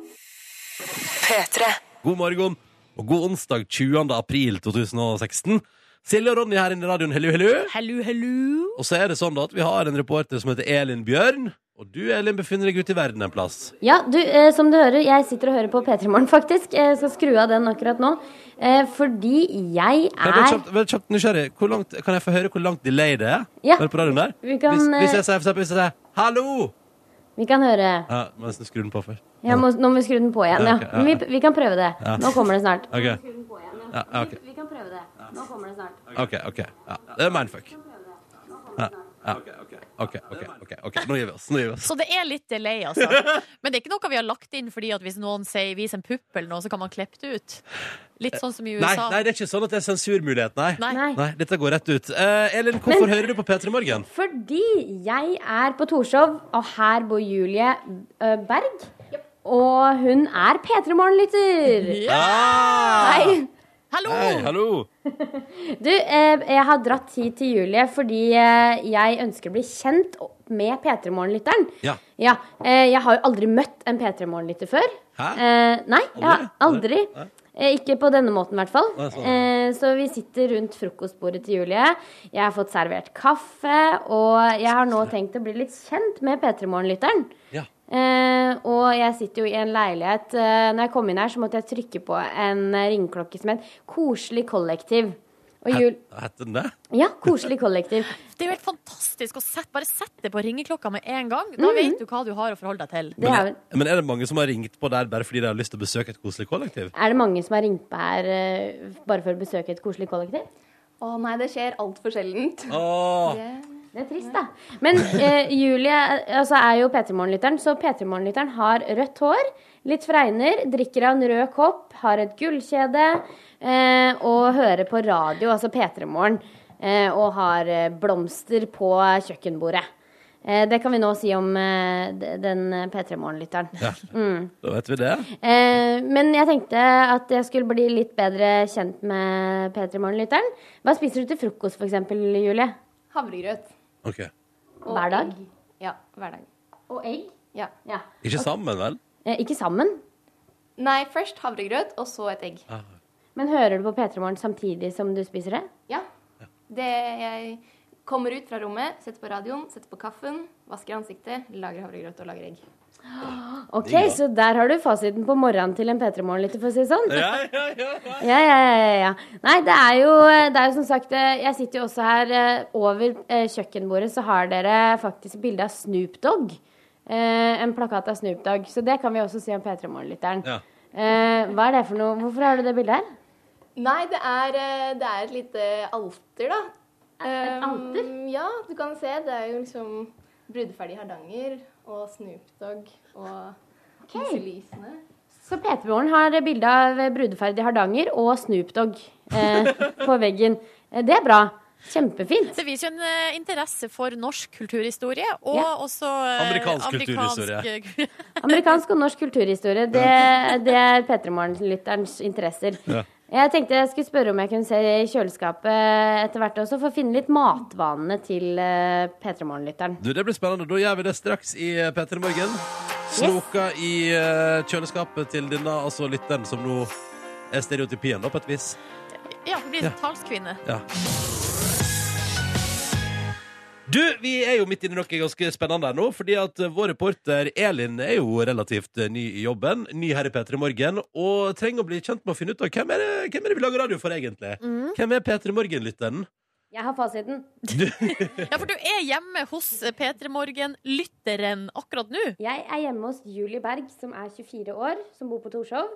God morgen og god onsdag 20. april 2016. Silje og Ronny her inne i radioen. Hello, hello. Hello, hello. Og så er det sånn da at vi har en reporter som heter Elin Bjørn. Og du, Elin, befinner deg ute i verden en plass. Ja, du, eh, som du hører, jeg sitter og hører på P3 Morgen, faktisk. Jeg skal skru av den akkurat nå. Eh, fordi jeg er kjapt, bare kjapt nysgjerrig. Hvor langt, kan jeg få høre hvor langt delay det er? Ja. Bare på radioen der? Vi kan, hvis, hvis eh, jeg sier for eksempel, hvis jeg sier 'hallo', Vi kan høre ja, må jeg nesten skru den på først. ja, må, Nå må vi skru den på igjen, Ja, ja. ok, ja, ja. Vi, vi kan prøve det. Ja. Nå kommer det snart. Ok, Skru igjen, Ja, ja, ok. Vi, vi kan prøve det. Nå kommer det snart. ok. ok ja. Det er mindfuck. Ja. Ja. OK, OK, ok, ok Nå gir vi oss. Nå gir vi oss. Så det er litt delay, altså. *laughs* Men det er ikke noe vi har lagt inn fordi at hvis noen sier 'vis en pupp' eller noe, så kan man klippe det ut. Litt sånn som i USA. nei, det er ikke sånn at det er sensurmulighet, nei. Nei. Nei. Nei, dette går rett ut. Eh, Elin, hvorfor hører du på P3 Morgen? Fordi jeg er på Torshov, og her bor Julie ø, Berg. Og hun er P3 Morgen-lytter. Ah! Hei. Hallo! Hei, hallo! Du, eh, jeg har dratt hit til Julie fordi eh, jeg ønsker å bli kjent med P3 Morgen-lytteren. Ja. Ja, eh, jeg har jo aldri møtt en P3 Morgen-lytter før. Hæ? Eh, nei, jeg har Aldri? Eh, ikke på denne måten, i hvert fall. Sånn. Eh, så vi sitter rundt frokostbordet til Julie. Jeg har fått servert kaffe, og jeg har nå tenkt å bli litt kjent med P3 Morgen-lytteren. Ja. Eh, og jeg sitter jo i en leilighet. Eh, når jeg kom inn her, så måtte jeg trykke på en eh, ringeklokke som het Koselig kollektiv. Og Jul Hette den det? ja, Koselig kollektiv. *laughs* Det er jo helt fantastisk å sette, bare sette det på ringeklokka med en gang. Mm. Da vet du hva du har å forholde deg til. Det er, Men er det mange som har ringt på der bare fordi de har lyst til å besøke et koselig kollektiv? er det mange som har ringt på her uh, bare for å besøke et koselig kollektiv? Å nei, det skjer altfor sjeldent. Åh, Det er trist, da. Men eh, Julie altså, er jo P3 Morgen-lytteren, så P3 Morgen-lytteren har rødt hår, litt fregner, drikker av en rød kopp, har et gullkjede eh, og hører på radio, altså P3 Morgen, eh, og har eh, blomster på kjøkkenbordet. Eh, det kan vi nå si om eh, den P3 Morgen-lytteren. ja. Da vet vi det. Eh, men jeg tenkte at jeg skulle bli litt bedre kjent med P3 Morgen-lytteren. Hva spiser du til frokost, f.eks., Julie? Havregrøt. Ok. Hver dag? egg. Ja, hver dag. Og egg? Ja. Ja. Ikke sammen, vel? Eh, ikke sammen, Nei, først havregrøt, og så et egg. Ah. men hører du på P3 Morgen samtidig som du spiser det? Ja. Det jeg kommer ut fra rommet, setter på radioen, setter på kaffen, vasker ansiktet, lager havregrøt og lager egg. *gasps* Ok, så der har du fasiten på morgenen til en P3 Morgen-lytter, for å si det sånn. Ja, ja, ja. Ja, ja, ja, ja, ja. Nei, det er jo, det er jo som sagt eh, Jeg sitter jo også her eh, over eh, kjøkkenbordet, så har dere faktisk bilde av Snoop Dogg. Eh, en plakat av Snoop Dogg. Så det kan vi også si om P3 Morgen-lytteren. Ja. Eh, hva er det for noe? Hvorfor har du det bildet her? Nei, det er, det er et lite alter, da. Et alter? Um, ja, du kan se. Det er jo liksom brudeferdig Hardanger og Snoop Dogg og lysene. Så P3 Morgen har bilde av brudeferdig Hardanger og Snoop Dogg eh, *laughs* på veggen. Eh, det er bra. Kjempefint. Det viser jo en uh, interesse for norsk kulturhistorie, og Ja. også uh, Amerikansk amerikansk- *laughs* Amerikansk og norsk kulturhistorie, det, det er P3 Morgen-lytterens interesser. Ja. Jeg tenkte jeg skulle spørre om jeg kunne se i kjøleskapet etter hvert også, for å finne litt matvanene til eh, P3 Morgen-lytteren. Du, Det blir spennende. Da gjør vi det straks i eh, P3 Morgen. Snoka i eh, kjøleskapet til denne altså lytteren som nå er stereotypien, da, på et vis. Ja, hun blir Ja. talskvinne. Ja. Du, vi er jo midt inne i noe ganske spennende her nå, fordi at eh, vår reporter Elin er jo relativt eh, ny i jobben, ny her i P3 Morgen, og trenger å bli kjent med å finne ut av hvem er det, hvem er det vi lager radio for, egentlig? Mm. Hvem er P3 Morgen-lytteren? Jeg har fasiten. *laughs* Ja, for du er hjemme hos P3 Morgen-lytteren akkurat nå. Jeg er hjemme hos Julie Berg, som er 24 år, som bor på Torshov.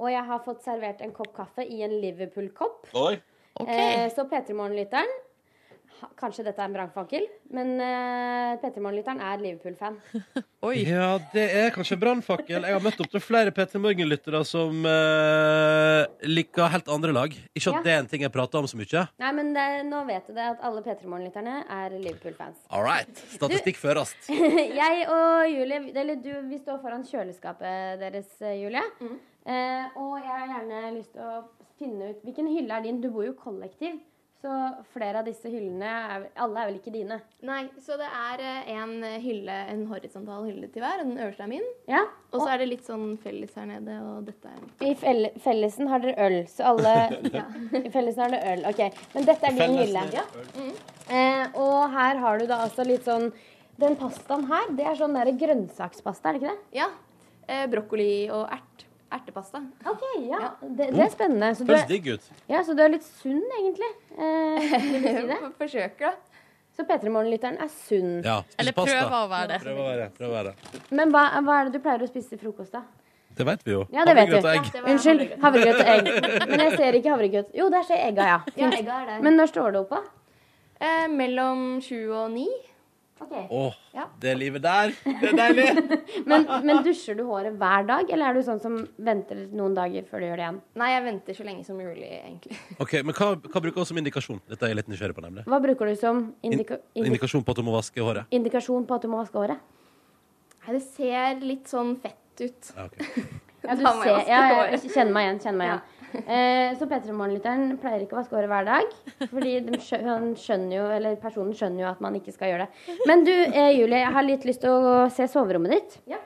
Og jeg har fått servert en kopp kaffe i en Liverpool-kopp. Okay. Eh, så P3 Morgen-lytteren Kanskje dette er en brannfakkel, men uh, P3 Morgen-lytteren er Liverpool-fan. *laughs* Oi. Ja, det er kanskje brannfakkel. Jeg har møtt opp til flere P3 Morgen-lyttere som uh, liker helt andre lag. Ikke at Ja. det er en ting jeg prater om så mye. Nei, men det, nå vet du det at alle P3 Morgen-lytterne er Liverpool-fans. All right. Statistikk førast. *laughs* jeg og Julie, eller du, vi står foran kjøleskapet deres, eh, Julie. Mm. Uh, og jeg har gjerne lyst til å finne ut Hvilken hylle er din? Du bor jo kollektiv. Så flere av disse hyllene er, Alle er vel ikke dine? Nei, så det er eh, en hylle, en horisontal hylle til hver, og den øverste er min. Ja. Og så er det litt sånn felles her nede, og dette er I fell fellesen har dere øl, så alle *laughs* I fellesen har dere øl. OK. Men dette er din hylle. Ja. Eh, og her har du da altså litt sånn Den pastaen her, det er sånn der grønnsakspasta, er det ikke det? Ja. Eh, brokkoli og ert. Ertepasta. OK, ja. Det, det er spennende. Så du er, digg ut. ja, så du er litt sunn, egentlig. Eh, vil du si det? *laughs* Forsøker, da. Så P3 Morgen-lytteren er sunn. Ja, Eller pasta. prøver å være det. Prøv å være, prøv å være. Men hva, hva er det du pleier å spise til frokost, da? Det vet vi jo. Ja, det Havregrøt og egg. Ja, Unnskyld. havregrøt. Havregrøt og egg. *laughs* Men jeg ser ikke havregrøt. Jo, der ser egga, ja. Ja, egga er der. Men når står du opp, da? Eh, mellom sju og ni. Ok. Åh, Ja. det livet der. Det er deilig. *laughs* Men, men dusjer du håret hver dag, eller er du sånn som venter noen dager før du gjør det igjen? Nei, jeg venter så lenge som mulig, egentlig. *laughs* Ok, men hva, hva bruker du som indikasjon? Dette er jeg litt nysgjerrig på, nemlig. Hva bruker du som indika indi Indikasjon på at du må vaske håret. indikasjon på at du må vaske håret? Nei, det ser litt sånn fett ut. Ja, ok. *laughs* Ja, du ser, ja, jeg kjenner meg igjen. kjenner meg igjen. Eh, så P3 Morgen-lytteren pleier ikke å vaske håret hver dag. Fordi skjønner jo, eller personen skjønner jo at man ikke skal gjøre det. Men du, eh, Julie, jeg har litt lyst til å se soverommet ditt. Ja.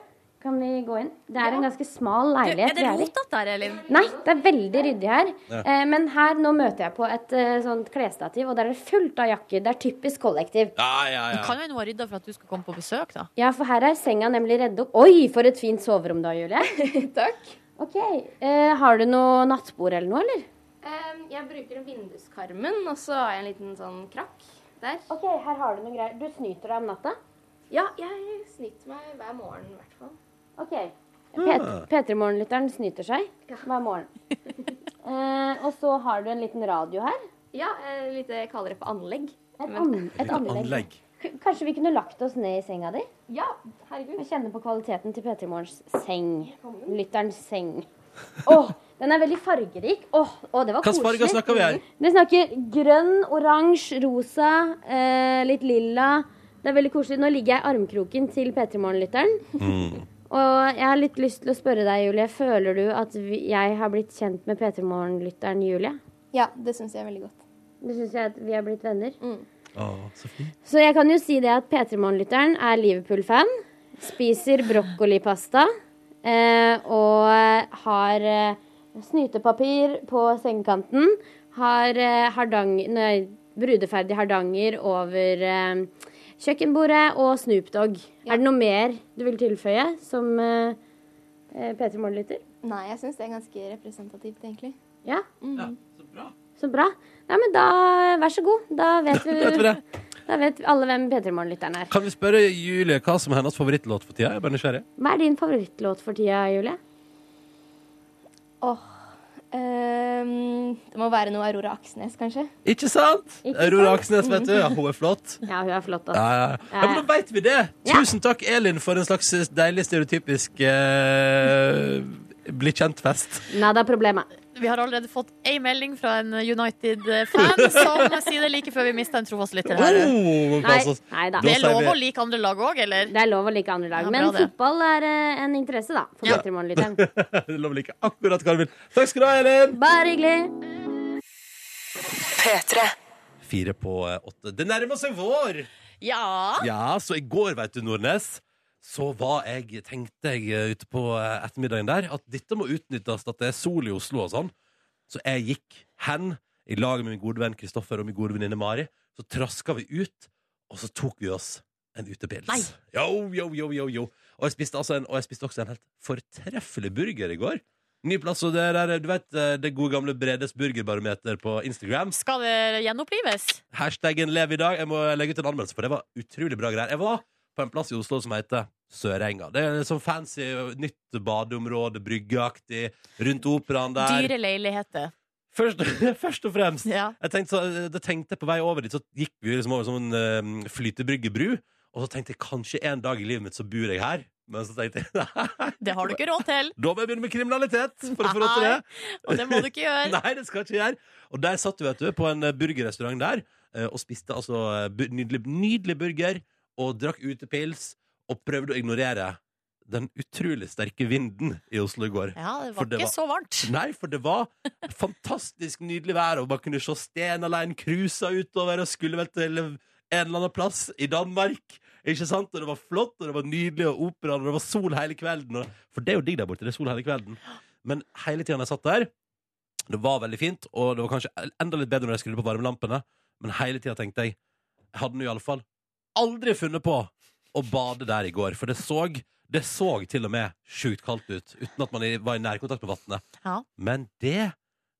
Kan vi gå inn? Det er en ganske smal Du, leilighet. er det er rotete der, Elin? Nei, det er veldig ryddig her. Ja. Eh, men her nå møter jeg på et uh, sånt klesstativ, og der er det fullt av jakker. Det er typisk kollektiv. Ja, ja, Det Du kan jo hende hun var rydda for at du skal komme på besøk, da. Ja, for her er senga nemlig redd opp. Oi, for et fint soverom da, Julie. *laughs* Takk. Ok, eh, Har du noe nattbord eller noe, eller? Em, jeg bruker vinduskarmen, og så har jeg en liten sånn krakk der. Ok, her har du noe greier. Du snyter deg om natta? Ja, jeg snyter meg hver morgen i hvert fall. Ok. Ah. P3 Morgen-lytteren snyter seg hver morgen. *laughs* eh, og så har du en liten radio her. Ja, eh, litt jeg kaller det for anlegg. Et, an et anlegg. Anlegg. Kanskje vi kunne lagt oss ned i senga di? Ja, herregud. Og kjenne på kvaliteten til P3 Morgens seng. Lytterens seng. Åh, den er veldig fargerik. Åh, oh det var koselig farger koselig. snakker vi her? Vi snakker grønn, oransje, rosa, eh, litt lilla. Det er veldig koselig. Nå ligger jeg i armkroken til P3 Morgen-lytteren. Mm. Og jeg har litt lyst til å spørre deg, Julie. Føler du at vi, jeg har blitt kjent med P3 Morgen-lytteren Julie? Ja, det syns jeg er veldig godt. Du syns jeg at vi har blitt venner? Å, så. Så jeg kan jo si det at P3 Morgen-lytteren er Liverpool-fan. Spiser brokkolipasta. Eh, og har eh, snytepapir på sengekanten. Har eh, hardang, nei, brudeferdig hardanger over eh, kjøkkenbordet og Snoop Dogg. Er det noe mer du vil tilføye som eh, eh, P3 Morgen-lytter? Nei, jeg syns det er ganske representativt, egentlig. Ja, Ja, så bra. Ja, men da, vær så god. Da vet *laughs* vi, Vet vi det? da vet alle hvem P3 Morgen-lytteren er. Kan vi spørre Julie hva som er hennes favorittlåt for tida? Jeg er bare nysgjerrig. Hva er din favorittlåt for tida, Julie? Åh ehm, Det må være noe Aurora Aksnes, kanskje? Ikke sant? Ikke Aurora sant? Aksnes, vet du. Ja, hun er flott. Ja, hun er flott, også. ja, ja. ja, men da veit vi det! Tusen takk, Elin, for en slags deilig stereotypisk uh, bli kjent-fest. Nada problema. Vi har allerede fått ei melding fra en United-fan *laughs* som sier det like før vi mista en trofast lytter her. Oh, Nei, nei da. Det er lov å like andre lag òg, eller? Det er lov å like andre lag. Ja, Men det. fotball er eh, en interesse, da, for Ja. P3 Morgen-lytteren. *laughs* Det er lov å like akkurat hva du vil. Takk skal du ha, Elin! Bare hyggelig. P3. Fire på eh, åtte. Det nærmer seg vår! Ja. Ja, så i går, vet du, Nordnes, så var jeg, tenkte jeg eh, ute på eh, ettermiddagen der, at dette må utnyttes, at det er sol i Oslo og sånn. Så jeg gikk hen, i lag med min gode venn Kristoffer og min gode venninne Mari. Så traska vi ut, og så tok vi oss en utepils. Yo, yo, yo, yo, yo. Og jeg spiste, altså en, og jeg spiste også en helt fortreffelig burger i går. Ny plass, og det der, du vet eh, det gode gamle Bredes burgerbarometer på Instagram. Skal det gjenopplives? Hashtaggen lev i dag. Jeg må legge ut en anmeldelse, for det var utrolig bra greier. Jeg var på en plass i Oslo som heter Sørenga. Det er sånn fancy, nytt badeområde, bryggeaktig, rundt operaen der. Dyre leiligheter. Først, *laughs* først og fremst. Ja. Jeg tenkte, så, det tenkte jeg på vei over dit, så gikk vi liksom over sånn uh, flytebryggebru. Og så tenkte jeg kanskje en dag i livet mitt så bor jeg her. Men så tenkte jeg *laughs* nei, Det har du ikke råd til. da må jeg begynne med kriminalitet for å få råd til det. Og det må du ikke gjøre. *laughs* Nei, det skal ikke gjøre. Og der satt du, vet du, på en eh, burgerrestaurant der eh, og spiste altså eh, nydelig, nydelig burger og drakk utepils og prøvde å ignorere den utrolig sterke vinden i Oslo i går. Ja, det var det ikke var- så varmt. Nei, for det var fantastisk nydelig vær, og man kunne se Stena alene, cruisa utover og skulle vel til en eller annen plass i Danmark. Ikke sant? Og det var flott, og det var nydelig, og opera, og det var sol hele kvelden. Og, for det er jo digg der borte. Det er sol hele kvelden. Men hele tiden jeg satt der, det var veldig fint, og det var kanskje enda litt bedre når jeg skrudde på varmelampene, men hele tida tenkte jeg Jeg hadde nå iallfall aldri funnet på å bade der i går, for det så det så til og med sjukt kaldt ut, uten at man var i nærkontakt med vannet. Ja. Men det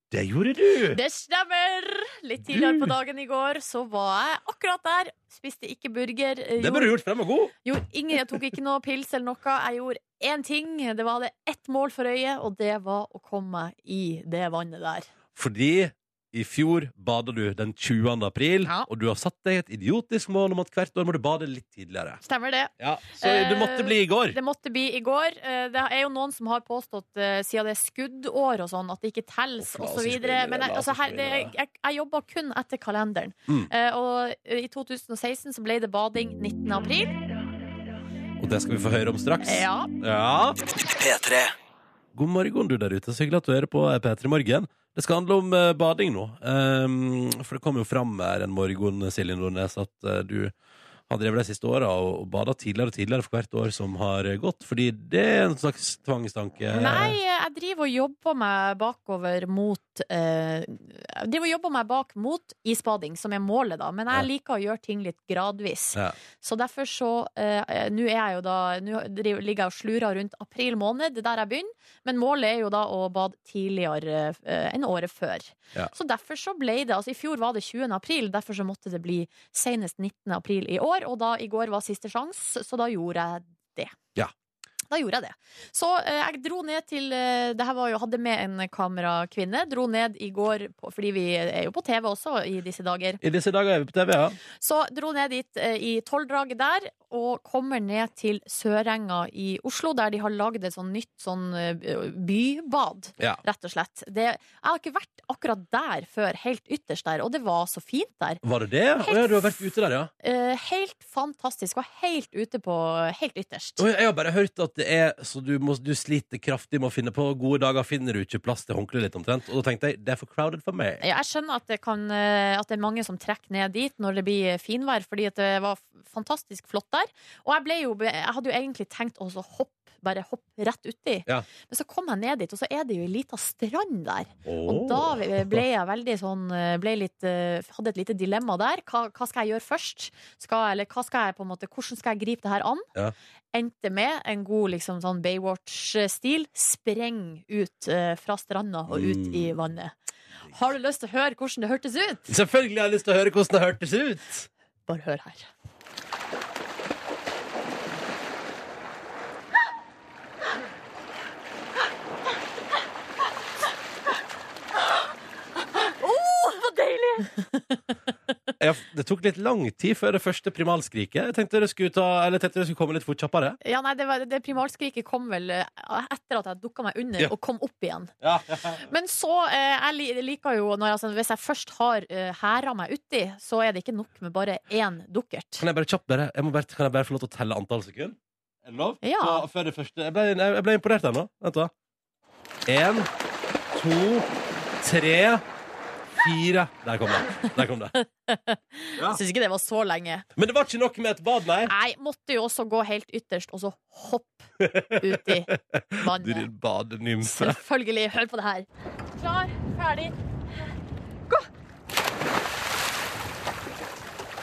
det gjorde du! Det stemmer! Litt tidligere på dagen i går så var jeg akkurat der. Spiste ikke burger. Gjorde, Det burde du gjort, for den var god! Gjorde ingen, jeg tok ikke noe pils eller noe. Jeg gjorde én ting. Det var det ett mål for øyet, og det var å komme meg i det vannet der. Fordi i fjor bada du den 20. april, Ja. og du har satt deg et idiotisk mål om at hvert år må du bade litt tidligere. Stemmer det. Ja, Så du måtte bli i går. Det måtte bli i går. Eh, Det er jo noen som har påstått, eh, siden det er skuddår og sånn, at det ikke telles osv. Men jeg, altså, her, det, jeg, jeg jobba kun etter kalenderen. Mm. Eh, Og i 2016 så ble det bading 19. april. Og det skal vi få høre om straks. Ja. Ja. P3. God morgen, du der ute. Så hyggelig at du hører på P3 Morgen. Det skal handle om eh, bading nå. Um, for det kom jo fram her en morgen, Silje Nordnes, at eh, du har drevet de siste åra og, bada tidligere og tidligere for hvert år som har gått. Fordi det er en slags tvangstanke. Nei, jeg driver og jobber meg bakover mot eh, Jeg driver og jobber meg bak mot isbading, som er målet, da. Men jeg Ja. liker å gjøre ting litt gradvis. Ja. Så derfor så eh, Nå er jeg jo da Nå ligger jeg og slurer rundt april måned, det er der jeg begynner. Men målet er jo da å bade tidligere eh, enn året før. Ja. Så derfor så ble det Altså i fjor var det 20. april, derfor så måtte det bli senest 19. april i år. Og da i går var siste sjanse, så da gjorde jeg det. Ja. Da gjorde jeg det. Så eh, jeg dro ned til eh, Det her var jo, hadde med en kamerakvinne. Dro ned i går, på, fordi vi er jo på TV også i disse dager. I disse dager er vi på TV, ja. Så dro ned dit eh, i tolvdraget der, og kommer ned til Sørenga i Oslo, der de har lagd et sånn nytt sånn eh, bybad, Ja. rett og slett. Det, jeg har ikke vært akkurat der før, helt ytterst der, og det var så fint der. Var det det? Å ja, du har vært ute der, ja. Eh, helt fantastisk. Var helt ute på Helt ytterst. Å, jeg har bare hørt at det er så du, må, du sliter kraftig med å finne på gode dager, finner du ikke plass til håndkleet litt omtrent. Og da tenkte jeg det er for crowded for meg. Ja, jeg skjønner at det, kan, eh, at det er mange som trekker ned dit når det blir finvær, fordi det var fantastisk flott der. Og jeg, jo, jeg hadde jo egentlig tenkt å hoppe bare hoppe rett uti. Ja. Men så kom jeg ned dit, og så er det jo ei lita strand der. Oh. Og da ble jeg veldig sånn ble litt, eh, Hadde et lite dilemma der. Hva, hva skal jeg gjøre først? Skal, eller hva skal jeg på en måte, hvordan skal jeg gripe det her an? Ja. Endte med en god liksom, sånn Baywatch-stil. Spreng ut uh, fra stranda og ut Mm. i vannet. Har du lyst til å høre hvordan det hørtes ut? Selvfølgelig har jeg lyst til å høre hvordan det hørtes ut. Bare hør her. Oh, *laughs* Ja, det tok litt lang tid før det første primalskriket. Jeg tenkte det skulle, ta, eller tenkte det skulle komme litt fort kjappere. Ja, nei, det, var, det primalskriket kom vel eh, etter at jeg dukka meg under Ja. og kom opp igjen. Ja. *laughs* Men så eh, Jeg liker jo når, altså, Hvis jeg først har uh, hæra meg uti, så er det ikke nok med bare én dukkert. Kan jeg bare kjapt bare, jeg bare, kan jeg bare få lov til å telle antall sekunder? Er det lov? Ja. Så, før det første Jeg ble, jeg ble imponert her nå. Vent, da. Én, to, tre, fire Der kom det. Der kom det. Jeg syns ikke det var så lenge. Men det var ikke nok med et bad, nei. Nei, måtte jo også gå helt ytterst, og så hoppe uti *laughs* Du vannet. din badenymfe. Selvfølgelig. Hør på det her. Klar, ferdig, gå!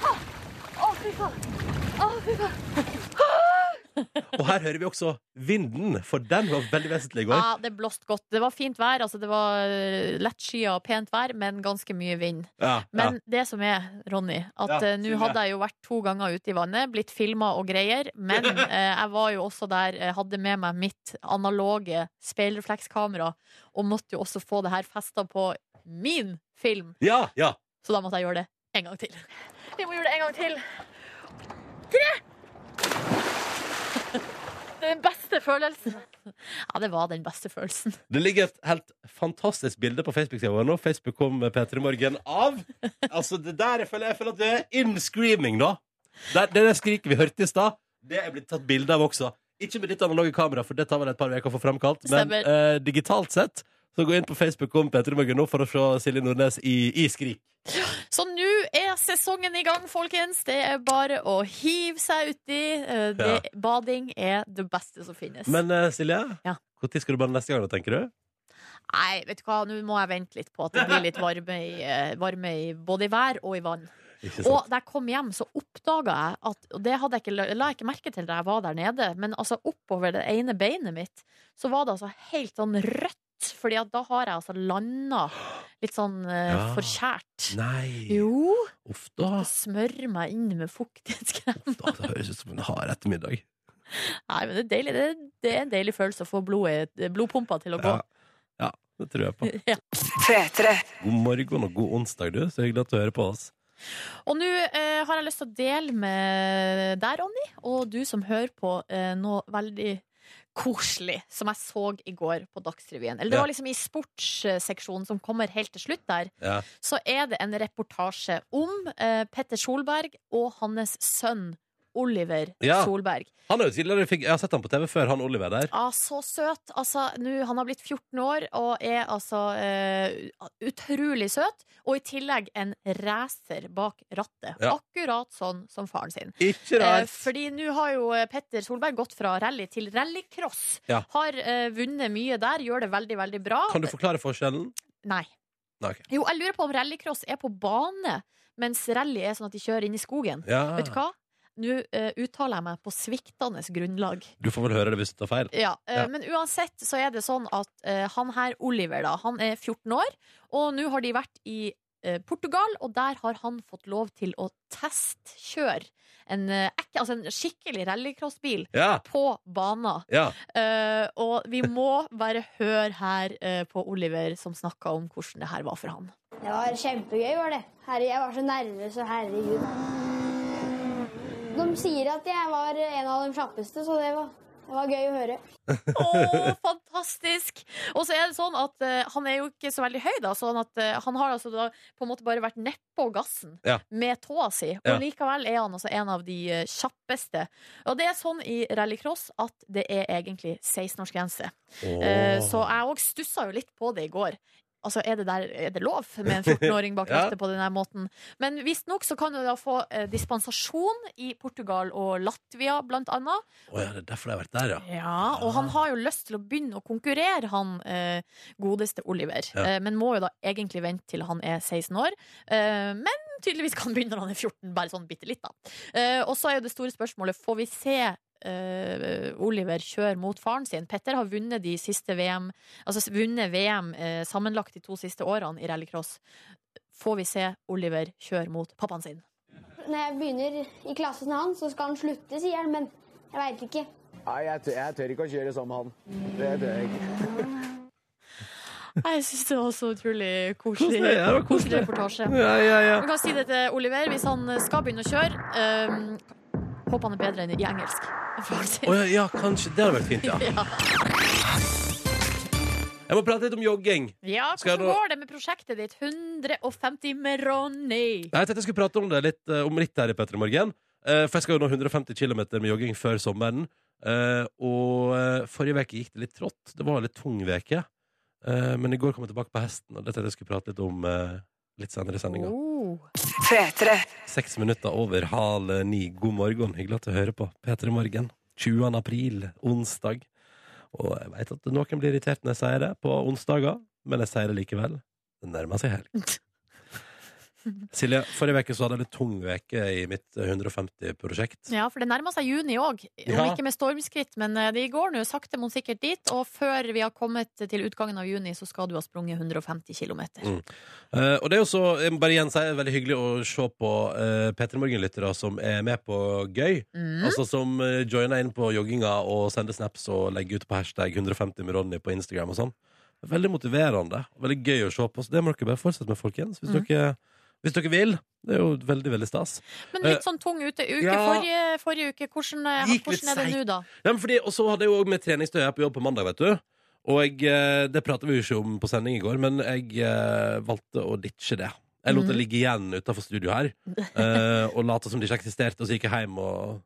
Å, å, fy faen. Å, fy faen. Og her hører vi også vinden, for den var veldig vesentlig i går. Ja, det blåste godt. Det var fint vær. Altså, det var lett lettskyet og pent vær, men ganske mye vind. Ja, Men det som er, Ronny, at Ja, eh, nå hadde jeg jo vært to ganger ute i vannet, blitt filma og greier, men *laughs* eh, jeg var jo også der, eh, hadde med meg mitt analoge speilreflekskamera, og måtte jo også få det her festa på min film, ja, ja. så da måtte jeg gjøre det en gang til. Vi må gjøre det en gang til. Tre! Det den beste følelsen. Ja, det var den beste følelsen. Det ligger et helt fantastisk bilde på Facebook-sida vår nå. Facebook kom med P3 Morgen av Altså, det der jeg føler, jeg føler at det er in screaming, da. Det, det der skriket vi hørte i stad, det er blitt tatt bilde av også. Ikke med ditt analoge kamera, for det tar vel et par uker å få framkalt. Men eh, digitalt sett, så gå inn på Facebook om P3 Morgen nå for å se Silje Nordnes i, i skrik. Så nå er sesongen i gang, folkens. Det er bare å hive seg uti. Ja. Bading er det beste som finnes. Men uh, Silje, Ja. når skal du bade neste gang, da, tenker du? Nei, vet du hva, nå må jeg vente litt på at det blir litt varme, i, eh, varme i, både i vær og i vann. Og da jeg kom hjem, så oppdaga jeg at Og det hadde jeg ikke, la jeg ikke merke til da jeg var der nede, men altså oppover det ene beinet mitt, så var det altså helt sånn rødt. Fordi at da har jeg altså landa litt sånn eh, Ja. forkjært. Nei. Jo. Uff da. Smøre meg inn med fuktighetskrem. Uff da. Det høres ut som en hard ettermiddag. Nei, men det er deilig. Det, det er en deilig følelse å få blodet, blodpumpa til å gå. Ja. ja, det tror jeg på. *laughs* Ja. P3. God morgen og god onsdag, du. Så hyggelig at du hører på oss. Og nå eh, har jeg lyst til å dele med deg, Ronny, og du som hører på, eh, noe veldig koselig som jeg så i går på Dagsrevyen. Eller det var liksom i sportsseksjonen som kommer helt til slutt der. Ja. Så er det en reportasje om eh, Petter Solberg og hans sønn Oliver Ja. Solberg. Han er jo tidligere, jeg har sett han på TV før, han Oliver der. Ah, så søt. Altså, nå, han har blitt 14 år og er altså eh, utrolig søt. Og i tillegg en racer bak rattet. Ja. Akkurat sånn som faren sin. Ikke Eh, rart. fordi nå har jo eh, Petter Solberg gått fra rally til rallycross. Ja. Har eh, vunnet mye der, gjør det veldig, veldig bra. Kan du forklare forskjellen? Nei. Nei, ok. Jo, jeg lurer på om rallycross er på bane, mens rally er sånn at de kjører inn i skogen. Ja. Vet du hva? Nå uh, uttaler jeg meg på sviktende grunnlag. Du får vel høre det hvis du tar feil. Ja, uh, Ja. Men uansett så er det sånn at uh, han her, Oliver, da, han er 14 år, og nå har de vært i Portugal, og der har han fått lov til å testkjøre en, altså en skikkelig rallycrossbil Ja. på banen. Ja. Uh, og vi må bare høre her uh, på Oliver som snakka om hvordan det her var for han. Det var kjempegøy, var det. Herre, jeg var så nervøs, og herregud. De sier at jeg var en av de kjappeste, så det var, det var gøy å høre. Å, fantastisk! Og så er det sånn at uh, han er jo ikke så veldig høy, da. Sånn at uh, han har altså da på en måte bare vært nedpå gassen Ja. med tåa si. Ja. Og likevel er han altså en av de uh, kjappeste. Og det er sånn i rallycross at det er egentlig 16-årsgrense. Eh, Så jeg òg stussa jo litt på det i går. Altså, er det, der, er det lov med en *laughs* 14-åring bak Ja. på denne måten? Men visstnok så kan du da få eh, dispensasjon i Portugal og Latvia, blant annet. Oh, ja, det er derfor jeg har vært der, ja. Ja, og han har jo lyst til å begynne å konkurrere, han eh, godeste Oliver. Ja. Eh, men må jo da egentlig vente til han er 16 år. Eh, men tydeligvis kan begynne når han er 14, bare sånn bitte litt, da. Eh, og så er jo det store spørsmålet, får vi se eh, Oliver kjører mot faren sin? Petter har vunnet de siste VM, altså vunnet VM uh, sammenlagt de to siste årene i rallycross. Får vi se Oliver kjøre mot pappaen sin? Når jeg begynner i klassen hans, så skal han slutte, sier han, men jeg veit ikke. Nei, jeg tør, jeg tør ikke å kjøre som han. Det tør jeg ikke. Jeg syns det var så utrolig koselig, Koselig, ja, koselig koselig. reportasje. Ja, ja, ja. Man kan si det til Oliver hvis han skal begynne å kjøre. Um, håper han er bedre enn i engelsk. Å ja, ja, kanskje. Det hadde vært fint, ja. *laughs* Ja. Jeg må prate litt om jogging. Ja, Skal jeg hvordan nå- går det med prosjektet ditt? 150 med Ronny. Jeg tenkte jeg skulle prate om det litt, eh, om litt her i Petter i morgen. Eh, for jeg skal jo nå 150 km med jogging før sommeren. Eh, og eh, forrige uke gikk det litt trått. Det var en litt tung uke. Eh, men i går kom jeg tilbake på hesten, og det tenkte jeg skulle prate litt om eh, litt senere i sendinga. Oh. P3. Seks minutter over halv ni. God morgen. Hyggelig at du hører på. P3 Morgen. 20. april, onsdag. Og jeg vet at noen blir irritert når jeg sier det på onsdager, men jeg sier det likevel. Det nærmer seg helg. *laughs* *laughs* Silje, forrige uke så hadde jeg en litt tung uke i mitt 150-prosjekt. Ja, for det nærmer seg juni òg. Ja. ikke med stormskritt, men eh, det går nå sakte, men sikkert dit. Og før vi har kommet til utgangen av juni, så skal du ha sprunget 150 km. Mm. Eh, og det er jo så, jeg må bare igjen si, veldig hyggelig å se på uh, P3 Morgen-lyttere som er med på gøy. Mm. Altså Som uh, joiner inn på jogginga og sender snaps og legger ut på hashtag 150 med Ronny på Instagram og sånn. Veldig motiverende. Veldig gøy å se på. Så det må dere bare fortsette med, folkens. Hvis, Mm. dere, hvis dere vil. Det er jo veldig, veldig stas. Men litt Eh, sånn tung ute, uke ja. forrige, forrige uke. Hvordan, eh, hvordan er det nå, da? Ja, men fordi, og så hadde jeg jo òg med treningstøy her på jobb på mandag, vet du. Og jeg, eh, det pratet vi jo ikke om på sending i går, men jeg valgte å ditche det. Jeg lot det Mhm. ligge igjen utafor studio her, og late som det ikke eksisterte, og så gikk jeg hjem og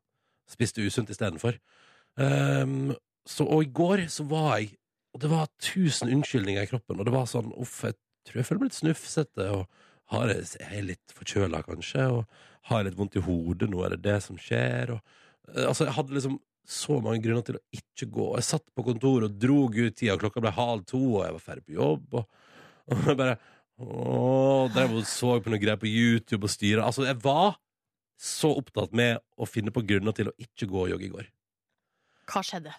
spiste usunt istedenfor. Um, så, og i går så var jeg Og det var tusen unnskyldninger i kroppen, og det var sånn Uff, jeg tror jeg føler meg litt snufsete, og har, er litt forkjøla, kanskje, og har litt vondt i hodet, nå er det det som skjer, og eh, Altså, jeg hadde liksom så mange grunner til å ikke gå. Jeg satt på kontoret og drog ut tida, klokka ble halv to, og jeg var ferdig på jobb, og, *laughs* og jeg bare Åh, drev og så på noe greier på YouTube og styra. Altså, jeg var så opptatt med å finne på grunner til å ikke gå og jogge i går. Hva skjedde?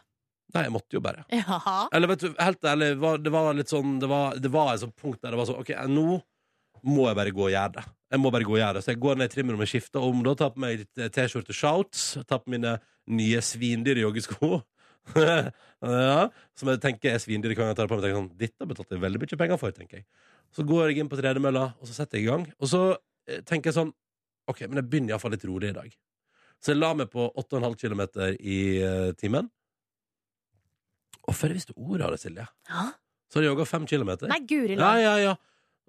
Nei, jeg måtte jo bare. Ja. Eller vet du, helt ærlig, det var litt sånn Det var, det var et sånt punkt der det var sånn OK, nå må jeg bare gå og gjøre det. Jeg må bare gå og gjøre det Så jeg går ned i trimrommet, skifter om, da tar på meg T-skjorte shouts, tar på mine nye svindyre joggesko. *laughs* ja, som jeg tenker er svindyre kan jeg ta det på meg. Sånn, Dette betalte jeg veldig mye penger for, tenker jeg. Så går jeg inn på tredemølla, og så setter jeg i gang. Og så eh, tenker jeg sånn OK, men jeg begynner iallfall litt rolig i dag. Så jeg la meg på 8,5 km i eh, timen. Og før jeg visste ordet av det, Silje, Ja? så hadde jeg jogga fem kilometer. Nei, guri Ja, ja, ja.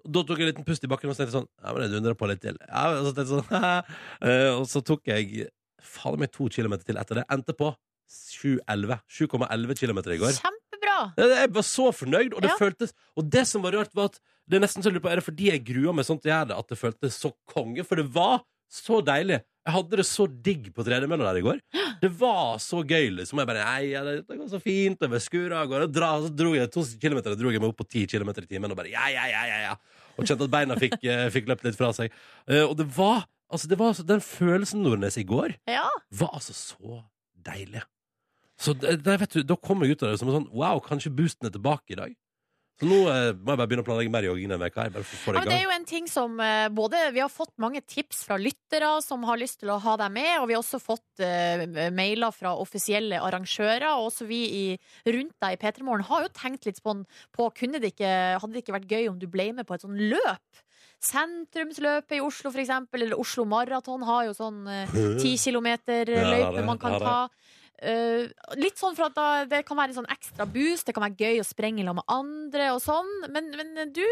Da tok jeg en liten pust i bakken og så tenkte jeg sånn Ja, men jeg dundrer på litt til. Ja, og så sånn *laughs* uh, Og så tok jeg faen meg to kilometer til etter det. Endte på 7,11 7,11 kilometer i går. Kjempebra! Jeg var så fornøyd, og det Ja. føltes Og det som var rart, var at det er nesten så jeg lurer på, Er det fordi jeg gruer meg sånn til å gjøre det, at det føltes så konge? For det var så deilig. Jeg hadde det så digg på tredemølla der i går. Det var så gøy, liksom. Jeg bare Nei, ja, det går så fint. over skura av gårde. Så dro jeg to kilometer, dro jeg meg opp på ti kilometer i timen og bare ja, ja, ja, ja, ja. Og kjente at beina fikk, eh, fikk løpt litt fra seg. Eh, Og det var Altså, det var, den følelsen, Nordnes, i går Ja. var altså så deilig. Så det, det, vet du, da kom jeg ut av det som en sånn Wow, kanskje boosten er tilbake i dag. Så nå eh, må jeg bare begynne å planlegge mer jogging denne veka her, Bare for å få det men det er gang. jo en ting som eh, både Vi har fått mange tips fra lyttere som har lyst til å ha deg med, og vi har også fått eh, mailer fra offisielle arrangører. Og også vi i, rundt deg i P3 Morgen har jo tenkt litt på, på kunne det ikke, Hadde det ikke vært gøy om du ble med på et sånn løp? Sentrumsløpet i Oslo, for eksempel, eller Oslo Maraton har jo sånn ti kilometer Ja, det løype det. man kan Ja, det er ta. Eh, litt sånn for at da, det kan være sånn ekstra boost. Det kan være gøy å sprenge sammen med andre og sånn. Men, men du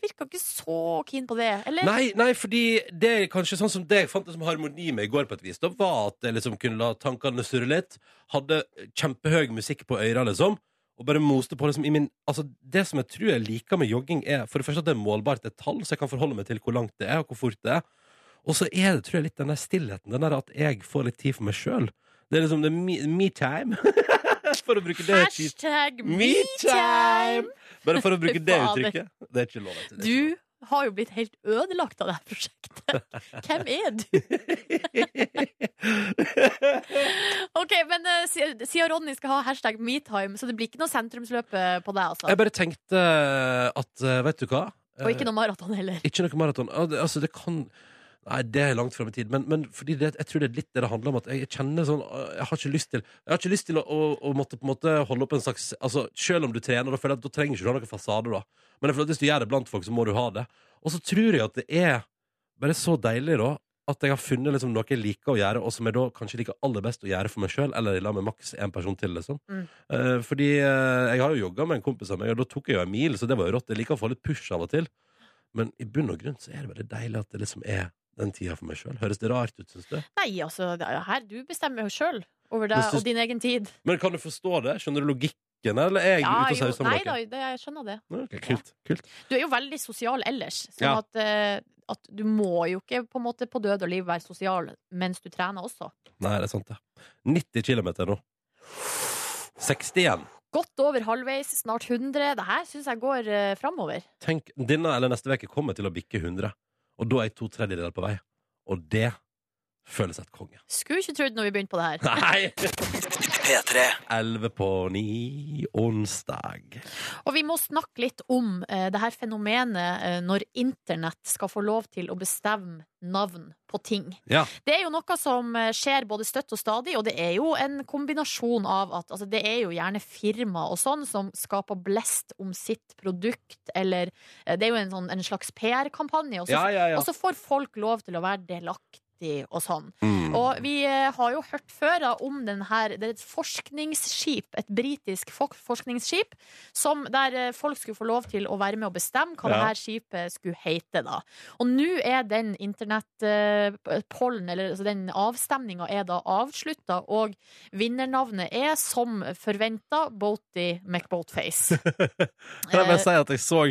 virka ikke så keen på det, eller? Nei, nei, fordi det er kanskje sånn som det jeg fant det som harmoni med i går, på et vis, da var at jeg liksom kunne la tankene surre litt. Hadde kjempehøy musikk på øra, liksom. Og bare moste på liksom i min Altså, det som jeg tror jeg liker med jogging, er for det første at det er målbart, er tall, så jeg kan forholde meg til hvor langt det er, og hvor fort det er. Og så er det, tror jeg, litt den der stillheten, den der at jeg får litt tid for meg sjøl. Det er liksom det er me, me time. *laughs* for å bruke det Hashtag Me time! Bare for å bruke *laughs* det uttrykket. Det er ikke lov. Til. du. Det Du har jo blitt helt ødelagt av det her prosjektet. Hvem er du? *laughs* OK, men uh, si- siden Ronny skal ha hashtag metime, så det blir ikke noe sentrumsløp eh, på deg, altså? Jeg bare tenkte at eh, Vet du hva? Og ikke noe maraton heller. Ikke noe maraton. Altså, det kan Nei, det er langt fram i tid. Men, men fordi det, jeg tror det er litt det det handler om. At jeg kjenner sånn øh, Jeg har ikke lyst til Jeg har ikke lyst til å, å, å måtte på en måte holde opp en slags Altså, Selv om du trener, da føler jeg at da trenger ikke du ha noen fasade, da. Men jeg føler at hvis du gjør det blant folk, så må du ha det. Og så tror jeg at det er bare så deilig, da. At jeg har funnet liksom noe jeg liker å gjøre, og som jeg da kanskje liker aller best å gjøre for meg sjøl, eller la med maks én person til, liksom. Mm. Uh, fordi uh, jeg har jo jogga med en kompis av meg, og da tok jeg jo en mil, så det var jo rått. Jeg liker å få litt push av og til. Men i bunn og grunn så er det veldig deilig at det liksom er den tida for meg sjøl. Høres det rart ut, syns du? Nei, altså, det er her, du bestemmer jo sjøl over deg og din egen tid. Men kan du forstå det? Skjønner du logikken, eller er jeg Ja, ute og jo, sauser med dere? Nei da, jeg skjønner det. Ok, kult, kult. Du er jo veldig sosial ellers, sånn Ja. at, eh, at du må jo ikke på en måte på død og liv være sosial mens du trener også. Nei, det er sant, det. 90 km nå. 60 igjen. Godt over halvveis, snart 100. Det her syns jeg går uh, framover. Tenk, denne eller neste uke kommer til å bikke 100, og da er jeg to tredjedeler på vei. Og det føles et konge. Skulle ikke trodd når vi begynte på det her. Nei! *laughs* P3. 11 på 9 onsdag. Og vi må snakke litt om eh, det her fenomenet eh, når internett skal få lov til å bestemme navn på ting. Ja. Det er jo noe som eh, skjer både støtt og stadig, og det er jo en kombinasjon av at altså, det er jo gjerne firma og sånn som skaper blest om sitt produkt, eller eh, Det er jo en, sånn, en slags PR-kampanje, og, ja, ja. og så får folk lov til å være delaktig og sånn. Mm. Og vi eh, har jo hørt før da, om den her Det er et forskningsskip, et britisk forskningsskip, som, der eh, folk skulle få lov til å være med å bestemme hva Ja. det her skipet skulle hete. da. Og nå er den internettpollen, eller altså den avstemninga, er da avslutta, og vinnernavnet er som forventa Boaty McBoatface. *laughs* Kan jeg bare si at jeg så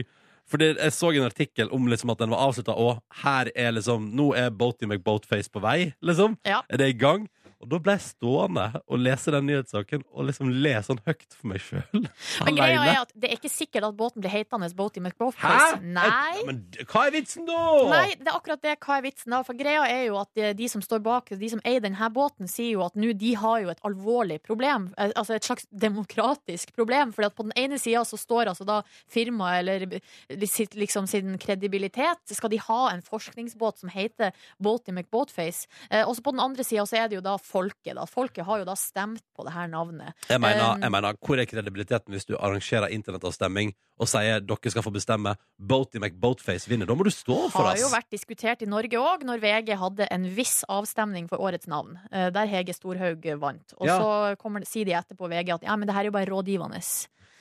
Fordi jeg så en artikkel om liksom at den var avslutta, og her er liksom Nå er Boaty McBoatface på vei, liksom. Ja. Er det i gang? Og da ble jeg stående og lese den nyhetssaken og liksom le sånn høyt for meg sjøl. *laughs* Men greia er at det er ikke sikkert at båten blir hetende Boaty McBoatface. Hæ? Nei. Men hva er vitsen, da? Nei, det er akkurat det. Hva er vitsen da? For greia er jo at de, de som står bak, de som eier denne båten, sier jo at nå de har jo et alvorlig problem. Eh, Altså et slags *laughs* demokratisk problem. For på den ene sida så står altså da firmaet, eller sitt- liksom sin kredibilitet, skal de ha en forskningsbåt som heter Boaty McBoatface. Eh, og så på den andre sida så er det jo da folket, da. Folket har jo da stemt på det her navnet. Jeg mener, Um, jeg mener, Hvor er kredibiliteten hvis du arrangerer internettavstemming og sier dere skal få bestemme Boaty McBoatface vinner? Da må du stå for oss! Det har jo vært diskutert i Norge òg, når VG hadde en viss avstemning for årets navn, eh, der Hege Storhaug vant. Og Ja. så kommer, sier de etterpå VG at ja, men det her er jo bare rådgivende.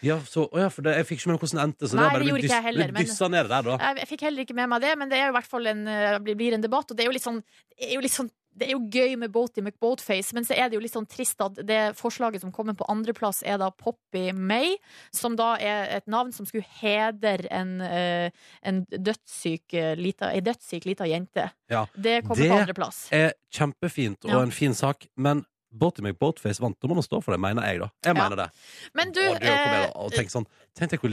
Ja, så, å ja, for det, jeg fikk ikke med meg hvordan det endte. Så Nei, det, bare det gjorde ikke jeg heller, men- der, da. Jeg, jeg fikk heller ikke med meg det, men det er jo i hvert fall en, eh, blir blir en debatt, og det er jo litt sånn, det er jo litt sånn det er jo gøy med Boaty McBoatface, men så er det jo litt sånn trist at det forslaget som kommer på andreplass, er da Poppy May, som da er et navn som skulle hedre en, eh, en dødssyk eh, lita, ei dødssyk lita jente. Ja. Det kommer på andreplass. er kjempefint og Ja. en fin sak, men Boaty McBoatface vant. Da må man stå for det, mener jeg, da. Jeg mener det. Men du og, det eh, og tenk sånn Tenk deg hvor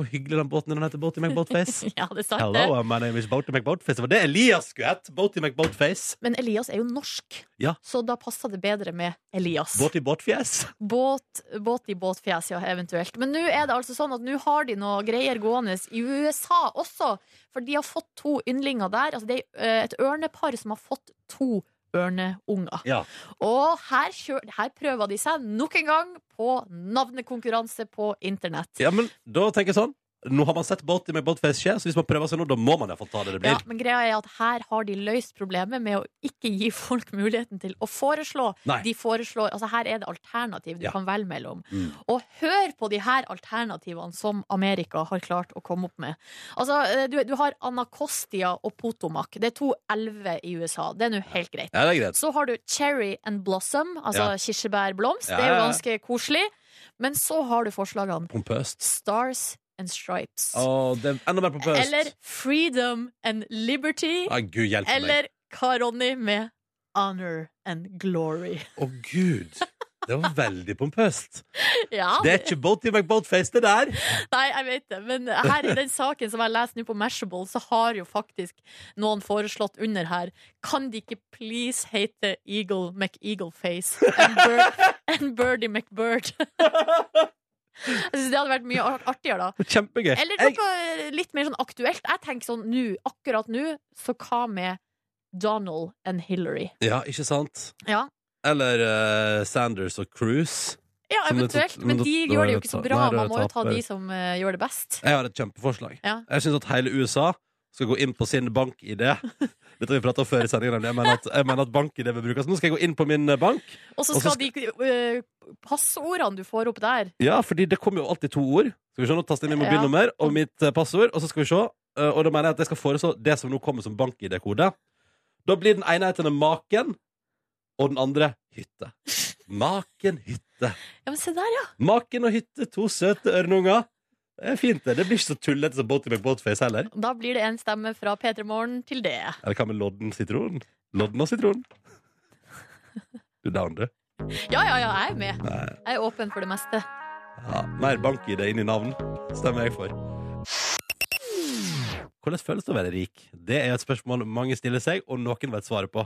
hvor hyggelig den båten den heter Boaty McBoatface. *laughs* Ja, det sant, Hello, my name is Boaty McBoatface. Det var det Elias skulle hett. Boaty McBoatface. Men Elias er jo norsk, Ja. så da passer det bedre med Elias. Boaty Båtfjes. Båt, båt i båtfjes, ja, eventuelt. Men nå er det altså sånn at nå har de noe greier gående i USA også. For de har fått to yndlinger der. Altså det er eh, et ørnepar som har fått to ørneunger. Ja. Og her, kjør, her prøver de seg nok en gang på navnekonkurranse på internett. Ja, men da tenker jeg sånn Nå har man sett Boaty McBoatface skje, så hvis man prøver seg nå, da må man iallfall ta det det blir. Ja, men greia er at her har de løst problemet med å ikke gi folk muligheten til å foreslå. De foreslår, altså Her er det alternativ du Ja. kan velge mellom. Mm. Og hør på de her alternativene som Amerika har klart å komme opp med. Altså, eh, du, du har Anacostia og Potomac. Det er to elver i USA. Det er nå helt greit. Ja, det greit. Så har du Cherry and Blossom, altså Ja. kirsebærblomst. Det er jo ganske koselig. Men så har du forslagene Pompøst. Stars and Stripes. Oh, det enda mer pompøst. Eller Freedom and Liberty. Ah, Gud. Eller Karonni med Honor and Glory. Å, gud. Det var veldig pompøst. *laughs* Ja, Det er ikke Boaty McBoatface, det der. Nei, jeg vet det. Men her i den saken som jeg leser nå på Mashable, så har jo faktisk noen foreslått under her Kan de ikke please hete Eagle McEagleface and, Bird, *laughs* and Birdie McBird? *laughs* Jeg synes det hadde vært mye artigere, da. Kjempegøy. Eller noe litt mer sånn aktuelt. Jeg tenker sånn nå, akkurat nå, så hva med Donald and Hillary? Ja, ikke sant? Ja, Eller uh, Sanders og Cruise. ja eventuelt. Men men de gjør det jo ikke så bra. Man må jo ta de som uh, gjør det best. Jeg har et kjempeforslag. Ja. Jeg syns at hele USA skal gå inn på sin bank-ID. *laughs* Dette har vi prata om før i sendingen. Jeg mener at, jeg mener at bank-ID bør brukes. Nå skal jeg gå inn på min eh, bank. Og så skal, skal de uh, passordene du får opp der Ja, fordi det kommer jo alltid to ord. Skal vi se, nå taster jeg inn mitt mobilnummer og mitt eh, passord, og så skal vi se. Og da mener jeg at jeg skal foreslå det som nå kommer som bank-ID-kode. Da blir den ene hetende Maken, og den andre Hytte. *laughs* Maken, hytte. Ja, men se der, ja. Maken og hytte, to søte ørnunger. Det er fint, det. Det blir ikke så tullete som Boaty McBoatface heller. Da blir det en stemme fra P3 Morgen til det. Eller hva med lodden sitron? Lodden og sitron? Du down, du? Ja, ja, ja, jeg er med. Nei. Jeg er åpen for det meste. Ja, mer bank i det inn i navn. Stemmer jeg for. Hvordan føles det å være rik? Det er et spørsmål mange stiller seg, og noen vet svaret på.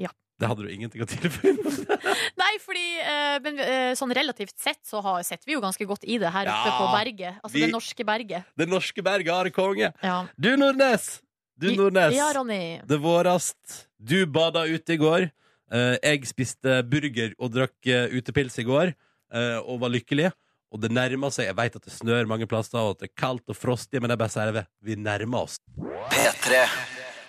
Ja. Det hadde du ingenting å tilføye? *laughs* Nei, fordi eh, Men eh, sånn relativt sett så har, setter vi jo ganske godt i det her oppe Ja, på berget. Altså vi- det norske berget. Det norske berget har konge. Ja. Du, Nordnes! Du, Nordnes. Ja, Ronny. Det vårast. Du bada ute i går. Eh, jeg spiste burger og drakk eh, utepils i går, eh, og var lykkelig. Og det nærmer seg. Jeg vet at det snør mange plasser, og at det er kaldt og frostig, men jeg bare sier det. Vi nærmer oss. P3.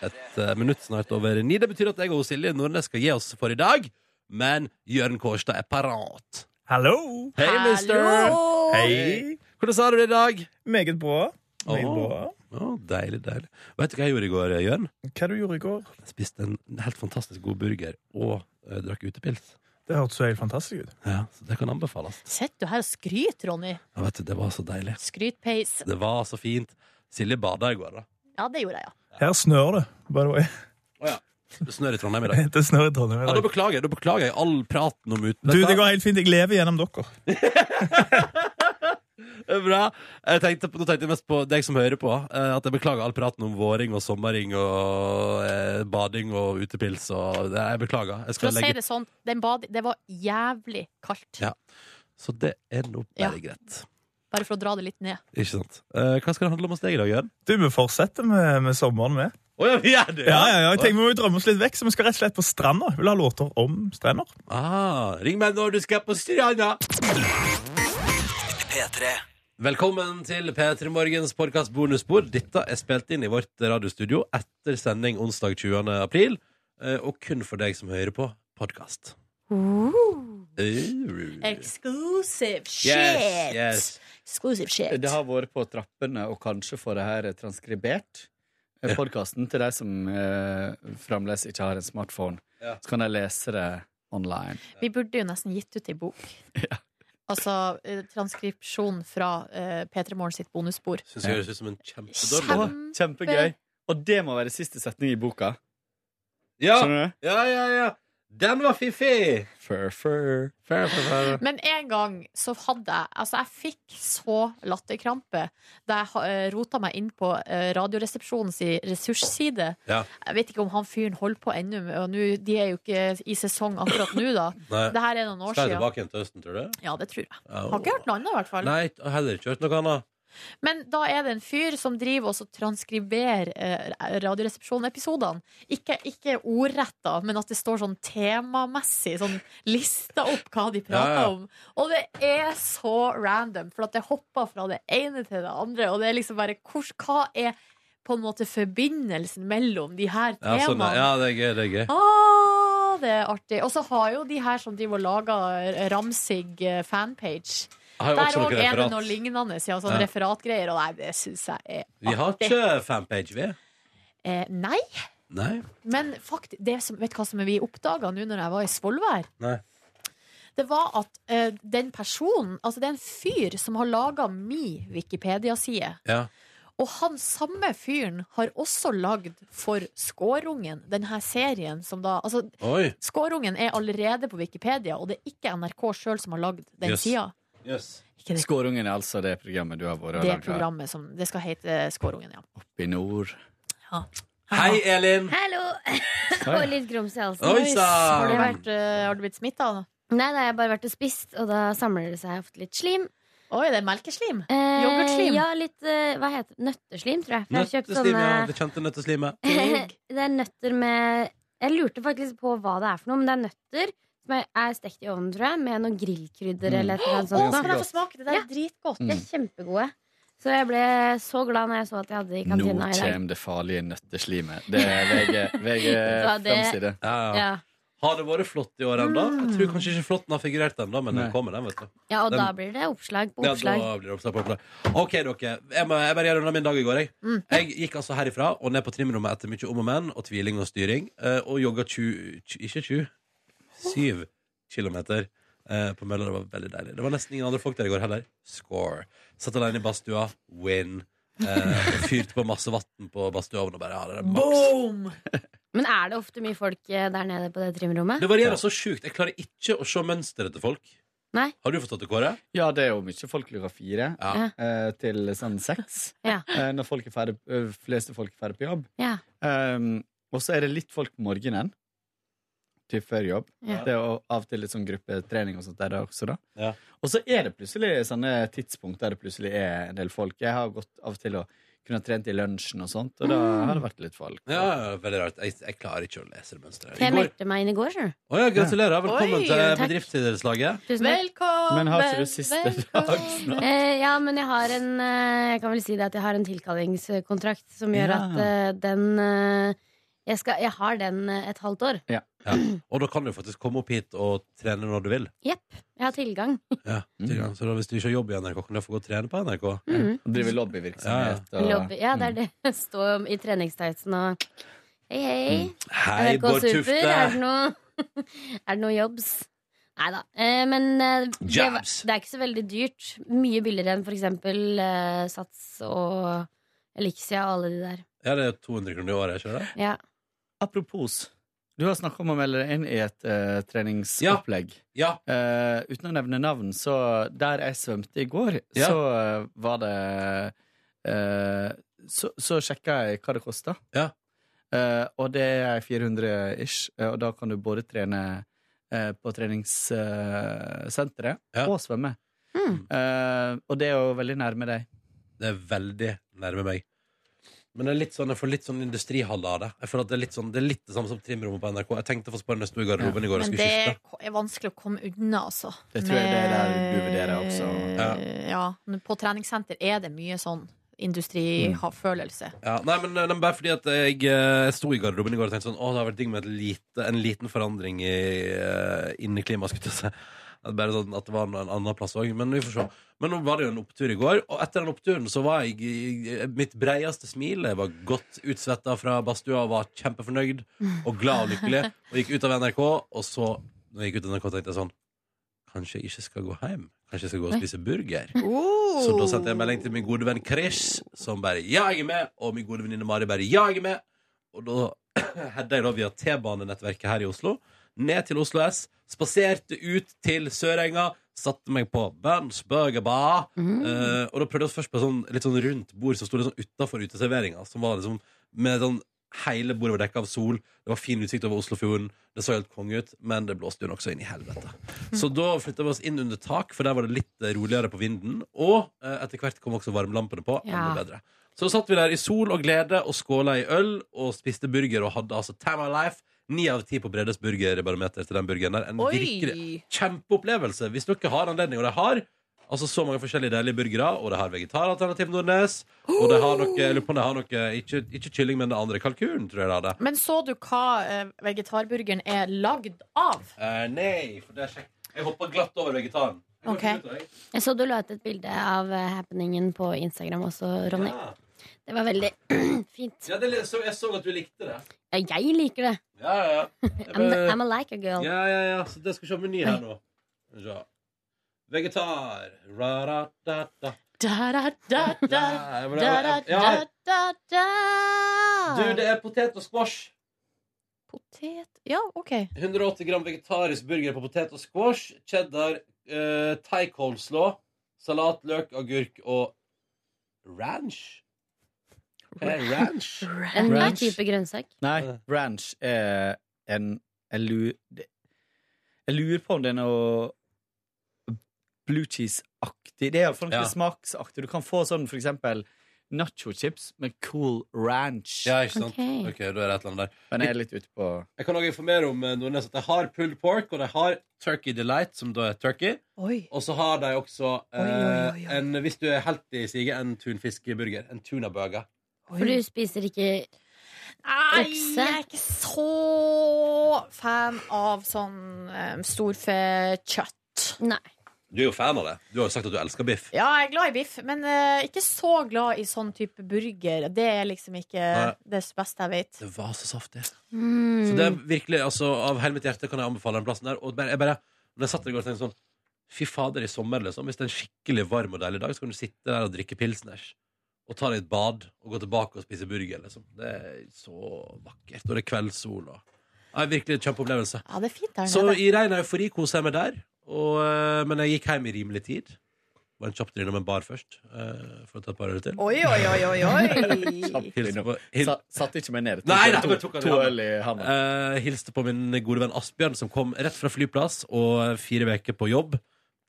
Et eh, minutt snart over ni. Det betyr at jeg og Silje Nordnes skal gi oss for i dag. Men Jørn Kårstad er parat. Hallo! Hei, mister. Hei! Hvordan har du det i dag? Meget bra. Meget oh. bra. Å, deilig, deilig. Vet du hva jeg gjorde i går, Jørn? Hva du gjorde i går? Jeg spiste en helt fantastisk god burger og uh, drakk utepils. Det hørtes helt fantastisk ut. Ja, så Det kan anbefales. Sitter du her og skryter, Ronny? Ja, vet du, Det var så deilig. Skrytpeis. Det var så fint. Silje bada i går, da. Ja, det gjorde jeg, ja. Her snør det, by the way. Oh, ja. Det snør i Trondheim i dag. *laughs* Det snør i Trondheim i Ja, Da dag. beklager jeg da beklager jeg all praten om ute. Du, det går helt fint. Jeg lever gjennom dere. *laughs* Det er Bra. Jeg tenkte, på- nå tenkte jeg mest på deg som hører på. eh, At jeg beklager all praten om våring og sommering og eh, bading og utepils. Og det, jeg beklager. Jeg For skal å si legge det sånn, den bad, det var jævlig kaldt. Ja. Så det er nå bare Ja. greit. Bare for å dra det litt ned. Ikke sant. Eh, hva skal det handle om hos deg i dag, Jørn? Du, vi fortsetter med, med sommeren med. Å ja, vi er det! Ja, ja, ja. Jeg tenker Vi må jo drømme oss litt vekk, så vi skal rett og slett på stranda. Vil ha låter om strender. Ah, ring meg når du skal på stranda! P3. Velkommen til P3 Morgens podkast bonusbord. Dette er spilt inn i vårt radiostudio etter sending onsdag 20. april, eh, og kun for deg som hører på podkast. Exclusive shit! Yes, yes. Exclusive shit. Det har vært på trappene å kanskje få det her transkribert. podkasten til de som eh, fremdeles ikke har en smartphone. Ja. Så kan de lese det online. Vi burde jo nesten gitt ut ei bok. *laughs* Altså eh, transkripsjon fra eh, P3 Morgen sitt bonusspor. Syns jeg høres ut som en kjempedårlig Kjempe... Kjempegøy. Og det må være siste setning i boka. Ja. Skjønner du? Ja, ja, ja. Den var fiffig! Fur, fur. Fur, fur, fur. Men en gang så hadde jeg Altså, jeg fikk så latterkrampe da jeg uh, rota meg inn på uh, Radioresepsjonens ressursside. Ja. Jeg vet ikke om han fyren holder på ennå, og de er jo ikke i sesong akkurat nå, da. *laughs* Det her er noen år siden. Skal jeg tilbake igjen til høsten, tror du? Ja, det tror jeg. Har ikke hørt noe annet, i hvert fall. Nei, heller ikke hørt noe annet. Men da er det en fyr som driver og transkriberer eh, Radioresepsjonen-episodene. Ikke, ikke ordretta, men at det står sånn temamessig, sånn lista opp hva de prater Ja, ja. om. Og det er så random, for at det hopper fra det ene til det andre, og det er liksom bare hvor, Hva er på en måte forbindelsen mellom de her Ja, sånn, temaene? ja, det er gøy. Det er gøy. Ah, det er artig. Og så har jo de her som driver og lager Ramsig eh, fanpage. Har jo Der også noe òg er det referat. noe lignende, ja, sånn Ja. referatgreier. Og nei, det syns jeg er Vi har artig. ikke fanpage, vi. Eh, nei, Nei. men faktisk, det som, vet du hva som vi oppdaga nå når jeg var i Svolvær? Nei. Det var at eh, den personen, altså det er en fyr som har laga mi Wikipedia-side. Ja. Og han samme fyren har også lagd for Skårungen, denne serien som da Altså, Oi. Skårungen er allerede på Wikipedia, og det er ikke NRK sjøl som har lagd den Yes. sida. Yes. Ikke det, Skårungen er altså det programmet du har vært og det laga programmet som Det skal hete Skårungen, ja. oppe i nord. Hei, Elin! Hallo! og litt grums i halsen. Oi! Har du, vært, eh, har du blitt smitta? Nei, da har jeg bare vært og spist, og da samler det seg ofte litt slim. Oi, det er melkeslim? Eh, Yoghurtslim? Ja, litt eh, Hva heter det? Nøtteslim, tror jeg. For jeg har kjøpt Nøtteslim, ja. sånne- Det kjente nøtteslimet. *laughs* det er nøtter med Jeg lurte faktisk på hva det er for noe, men det er nøtter som er, er stekt i ovnen, tror jeg, med noen grillkrydder Mm. eller et eller annet Å, sånt. kan jeg få smake? Det der er dritgodt. Det er kjempegode. Så jeg ble så glad når jeg så at jeg hadde det i Nå kantina i dag. kommer det farlige nøtteslimet. Det er VG, VG *laughs* Ja, fremside. Ja, ja. Ja. Har det vært flott i år ennå? Jeg tror kanskje ikke flåtten har figurert ennå, men den kommer, den, vet du. Ja, og Den- da blir det oppslag på Ja, oppslag. da blir det oppslag på oppslag. OK, dere. Jeg, må, jeg bare gjør unna min dag i går. Jeg. Mm. jeg gikk altså herifra og ned på trimrommet etter mye om og men og tviling og styring, eh, og jogga 20, ikke 20, 7 kilometer eh, på mølla. Det var veldig deilig. Det var nesten ingen andre folk der i går heller. Score. Satt alene i badstua. Win. Eh, fyrte på masse vann på badstueovnen og bare ja, det er maks. Boom! *laughs* Men er det ofte mye folk eh, der nede på det trimrommet? Det varierer så sjukt. Jeg klarer ikke å se mønsteret til folk. Nei. Har du forstått det, Kåre? Ja, det er jo mye folk klokka fire Ja. eh, til sånn seks. *laughs* Ja. Eh, når folk er ferdig, eh, fleste folk er ferdig på jobb. Ja. Um, og så er det litt folk på morgenen. Typ før jobb. Ja. Det er jo av og til litt sånn gruppetrening og sånt der også, da. Ja. Og så er det plutselig sånne tidspunkt der det plutselig er en del folk. Jeg har gått av og til å kunne ha trent i lunsjen og sånt, og da Mm. har det vært litt folk. Ja, ja, veldig rart. Jeg, jeg klarer ikke å lese det mønsteret. Jeg meldte meg inn i går, sjøl. Å ja, gratulerer. Velkommen Oi, til takk. bedriftsidrettslaget. Tusen takk. Velkommen! Men har ikke du siste dag snart? Eh, ja, men jeg har en eh, Jeg kan vel si det at jeg har en tilkallingskontrakt som gjør Ja. at eh, den eh, jeg, skal, jeg har den eh, et halvt år. Ja. Og da kan du faktisk komme opp hit og trene når du vil. Jepp. Jeg har tilgang. Ja, tilgang. Så da, hvis du ikke har jobb i NRK, kan du få gå og trene på NRK. Mm. Og driver lobbyvirksomhet. Og, Lobby. Ja, det er det. *laughs* Stå i treningstightsen og Hei, hei. Hei, NRK Bård Super, Tufte. Er det noe, *laughs* er det noe jobbs? Nei da. Eh, men eh, det, var- det er ikke så veldig dyrt. Mye billigere enn for eksempel eh, Sats og Elixia og alle de der. Ja, det er 200 kroner i året, ikke det? Ja. Apropos, du har snakka om å melde deg inn i et uh, treningsopplegg. Ja. Eh, uten å nevne navn, så der jeg svømte i går, Ja. så uh, var det eh, Så, så sjekka jeg hva det kosta. Ja. Eh, og det er 400 ish, og da kan du både trene eh, på treningssenteret Ja. og svømme. Mm. Eh, og det er jo veldig nærme deg. Det er veldig nærme meg. Men det er litt sånn, jeg får litt sånn industrihalle av det. Jeg føler at Det er litt sånn, det er litt det samme som trimrommet på NRK. Jeg tenkte faktisk på det når jeg sto i garderoben i går og Men skulle det skifte. er vanskelig å komme unna, altså. Det tror jeg det er der du vurderer også. Ja. Ja. men På treningssenter er det mye sånn industrifølelse. Ja, nei, men, nei, men bare fordi at jeg, eh, jeg sto i garderoben i går og tenkte sånn Å, det har vært digg med et lite, en liten forandring i uh, inneklimaet, skulle jeg si. Bare sånn, at det var en annen plass òg. Men vi får se. Men nå var det jo en opptur i går, og etter den oppturen så var jeg i mitt breieste smil. Jeg var godt utsvetta fra badstua og var kjempefornøyd og glad og lykkelig. Og gikk ut av NRK, og så, når jeg gikk ut av NRK, tenkte jeg sånn Kanskje jeg ikke skal gå hjem? Kanskje jeg skal gå og spise burger? Så da sendte jeg melding til min gode venn Chris, som bare 'ja, jeg er med', og min gode venninne Mari bare 'ja, jeg er med'. Og da *clears throat* hedda jeg da via T-banenettverket her i Oslo ned til Oslo S, spaserte ut til Sørenga, satte meg på Buns Burger Bar, Uh, og da prøvde vi først på sånn, litt sånn rundt bord som sto litt sånn utafor uteserveringa, som var liksom med sånn Hele bordet var dekka av sol, det var fin utsikt over Oslofjorden. Det så helt konge ut, men det blåste jo nokså inn i helvete. Så da flytta vi oss inn under tak, for der var det litt eh, roligere på vinden. Og uh, etter hvert kom også varmelampene på. Ja. Enda bedre. Så satt vi der i sol og glede og skåla i øl og spiste burger og hadde altså time of life. Ni av ti på Bredes burgerbarometer til den burgeren der. En Oi. virkelig kjempeopplevelse. Hvis dere har anledning, og de har altså så mange forskjellige deilige burgere, og de har vegetaralternativ Nordnes, og de har noe, jeg lurer på om de har noe ikke, ikke kylling, men det andre Kalkunen, tror jeg det hadde. Men så du hva eh, vegetarburgeren er lagd av? Eh, nei, for det er kjekt. Jeg hoppa glatt over vegetaren. Jeg kan Ok. ikke ut av det. Jeg så du la ut et bilde av eh, happeningen på Instagram også, Ronny. Ja. Det var veldig *clears throat* fint. Ja, det, så, jeg så at du likte det. Ja, jeg liker det. Ja, ja, ja. *laughs* I'm, the, I'm a like a girl. Ja, ja, ja. Så det skal vi se meny her nå. Ja. Vegetar. Ra-ra-da-da. Du, det er potet og squash. Potet Ja, OK. 180 gram vegetarisk burger på potet og squash. Cheddar, uh, thai coleslaw, salat, løk, agurk og ranch. Er ranch? En ny Ranch. type grønnsak. Nei, ranch er en Jeg lurer, jeg lurer på om det er noe blue cheese-aktig. Det er iallfall noe Ja. smaksaktig. Du kan få sånn for eksempel nacho-chips med cool ranch. Ja, ikke sant? Ok. Ok, da er det et eller annet der. Men jeg er litt ute på Jeg kan også informere om eh, Nordnes at de har pulled pork, og de har turkey delight, som da er turkey. Oi. Og så har de også eh, Oi, oi, oi, oi. en, hvis du er heldig, Sige, en tunfiskburger. En tunaburger. For du spiser ikke Nei, Okse? jeg er ikke så fan av sånn um, storfekjøtt. Nei. Du er jo fan av det. Du har jo sagt at du elsker biff. Ja, jeg er glad i biff, men eh, ikke så glad i sånn type burger. Det er liksom ikke Nei. det beste jeg vet. Det var så saftig. Mm. Så det er virkelig, altså, av hele mitt hjerte kan jeg anbefale den plassen der. Og bare, jeg bare, når jeg satt der i går og tenkte sånn Fy fader, i sommer, liksom. Hvis det er en skikkelig varm og deilig dag, så kan du sitte der og drikke pilsners. Og ta deg et bad og gå tilbake og spise burger, liksom. Det er så vakkert. Og det er kveldssol og ja, Virkelig en kjempeopplevelse. Ja, det er fint der Så i rein eufori koser jeg meg der. Og, eh, men jeg gikk hjem i rimelig tid. Var en kjapp tur innom en bar først. uh, for å ta et par øl til. Oi, oi, oi, oi, oi. *laughs* Sa, Satt ikke meg ned. Nei, nei, to, tok to øl i handa. Uh, hilste på min gode venn Asbjørn, som kom rett fra flyplass og fire uker på jobb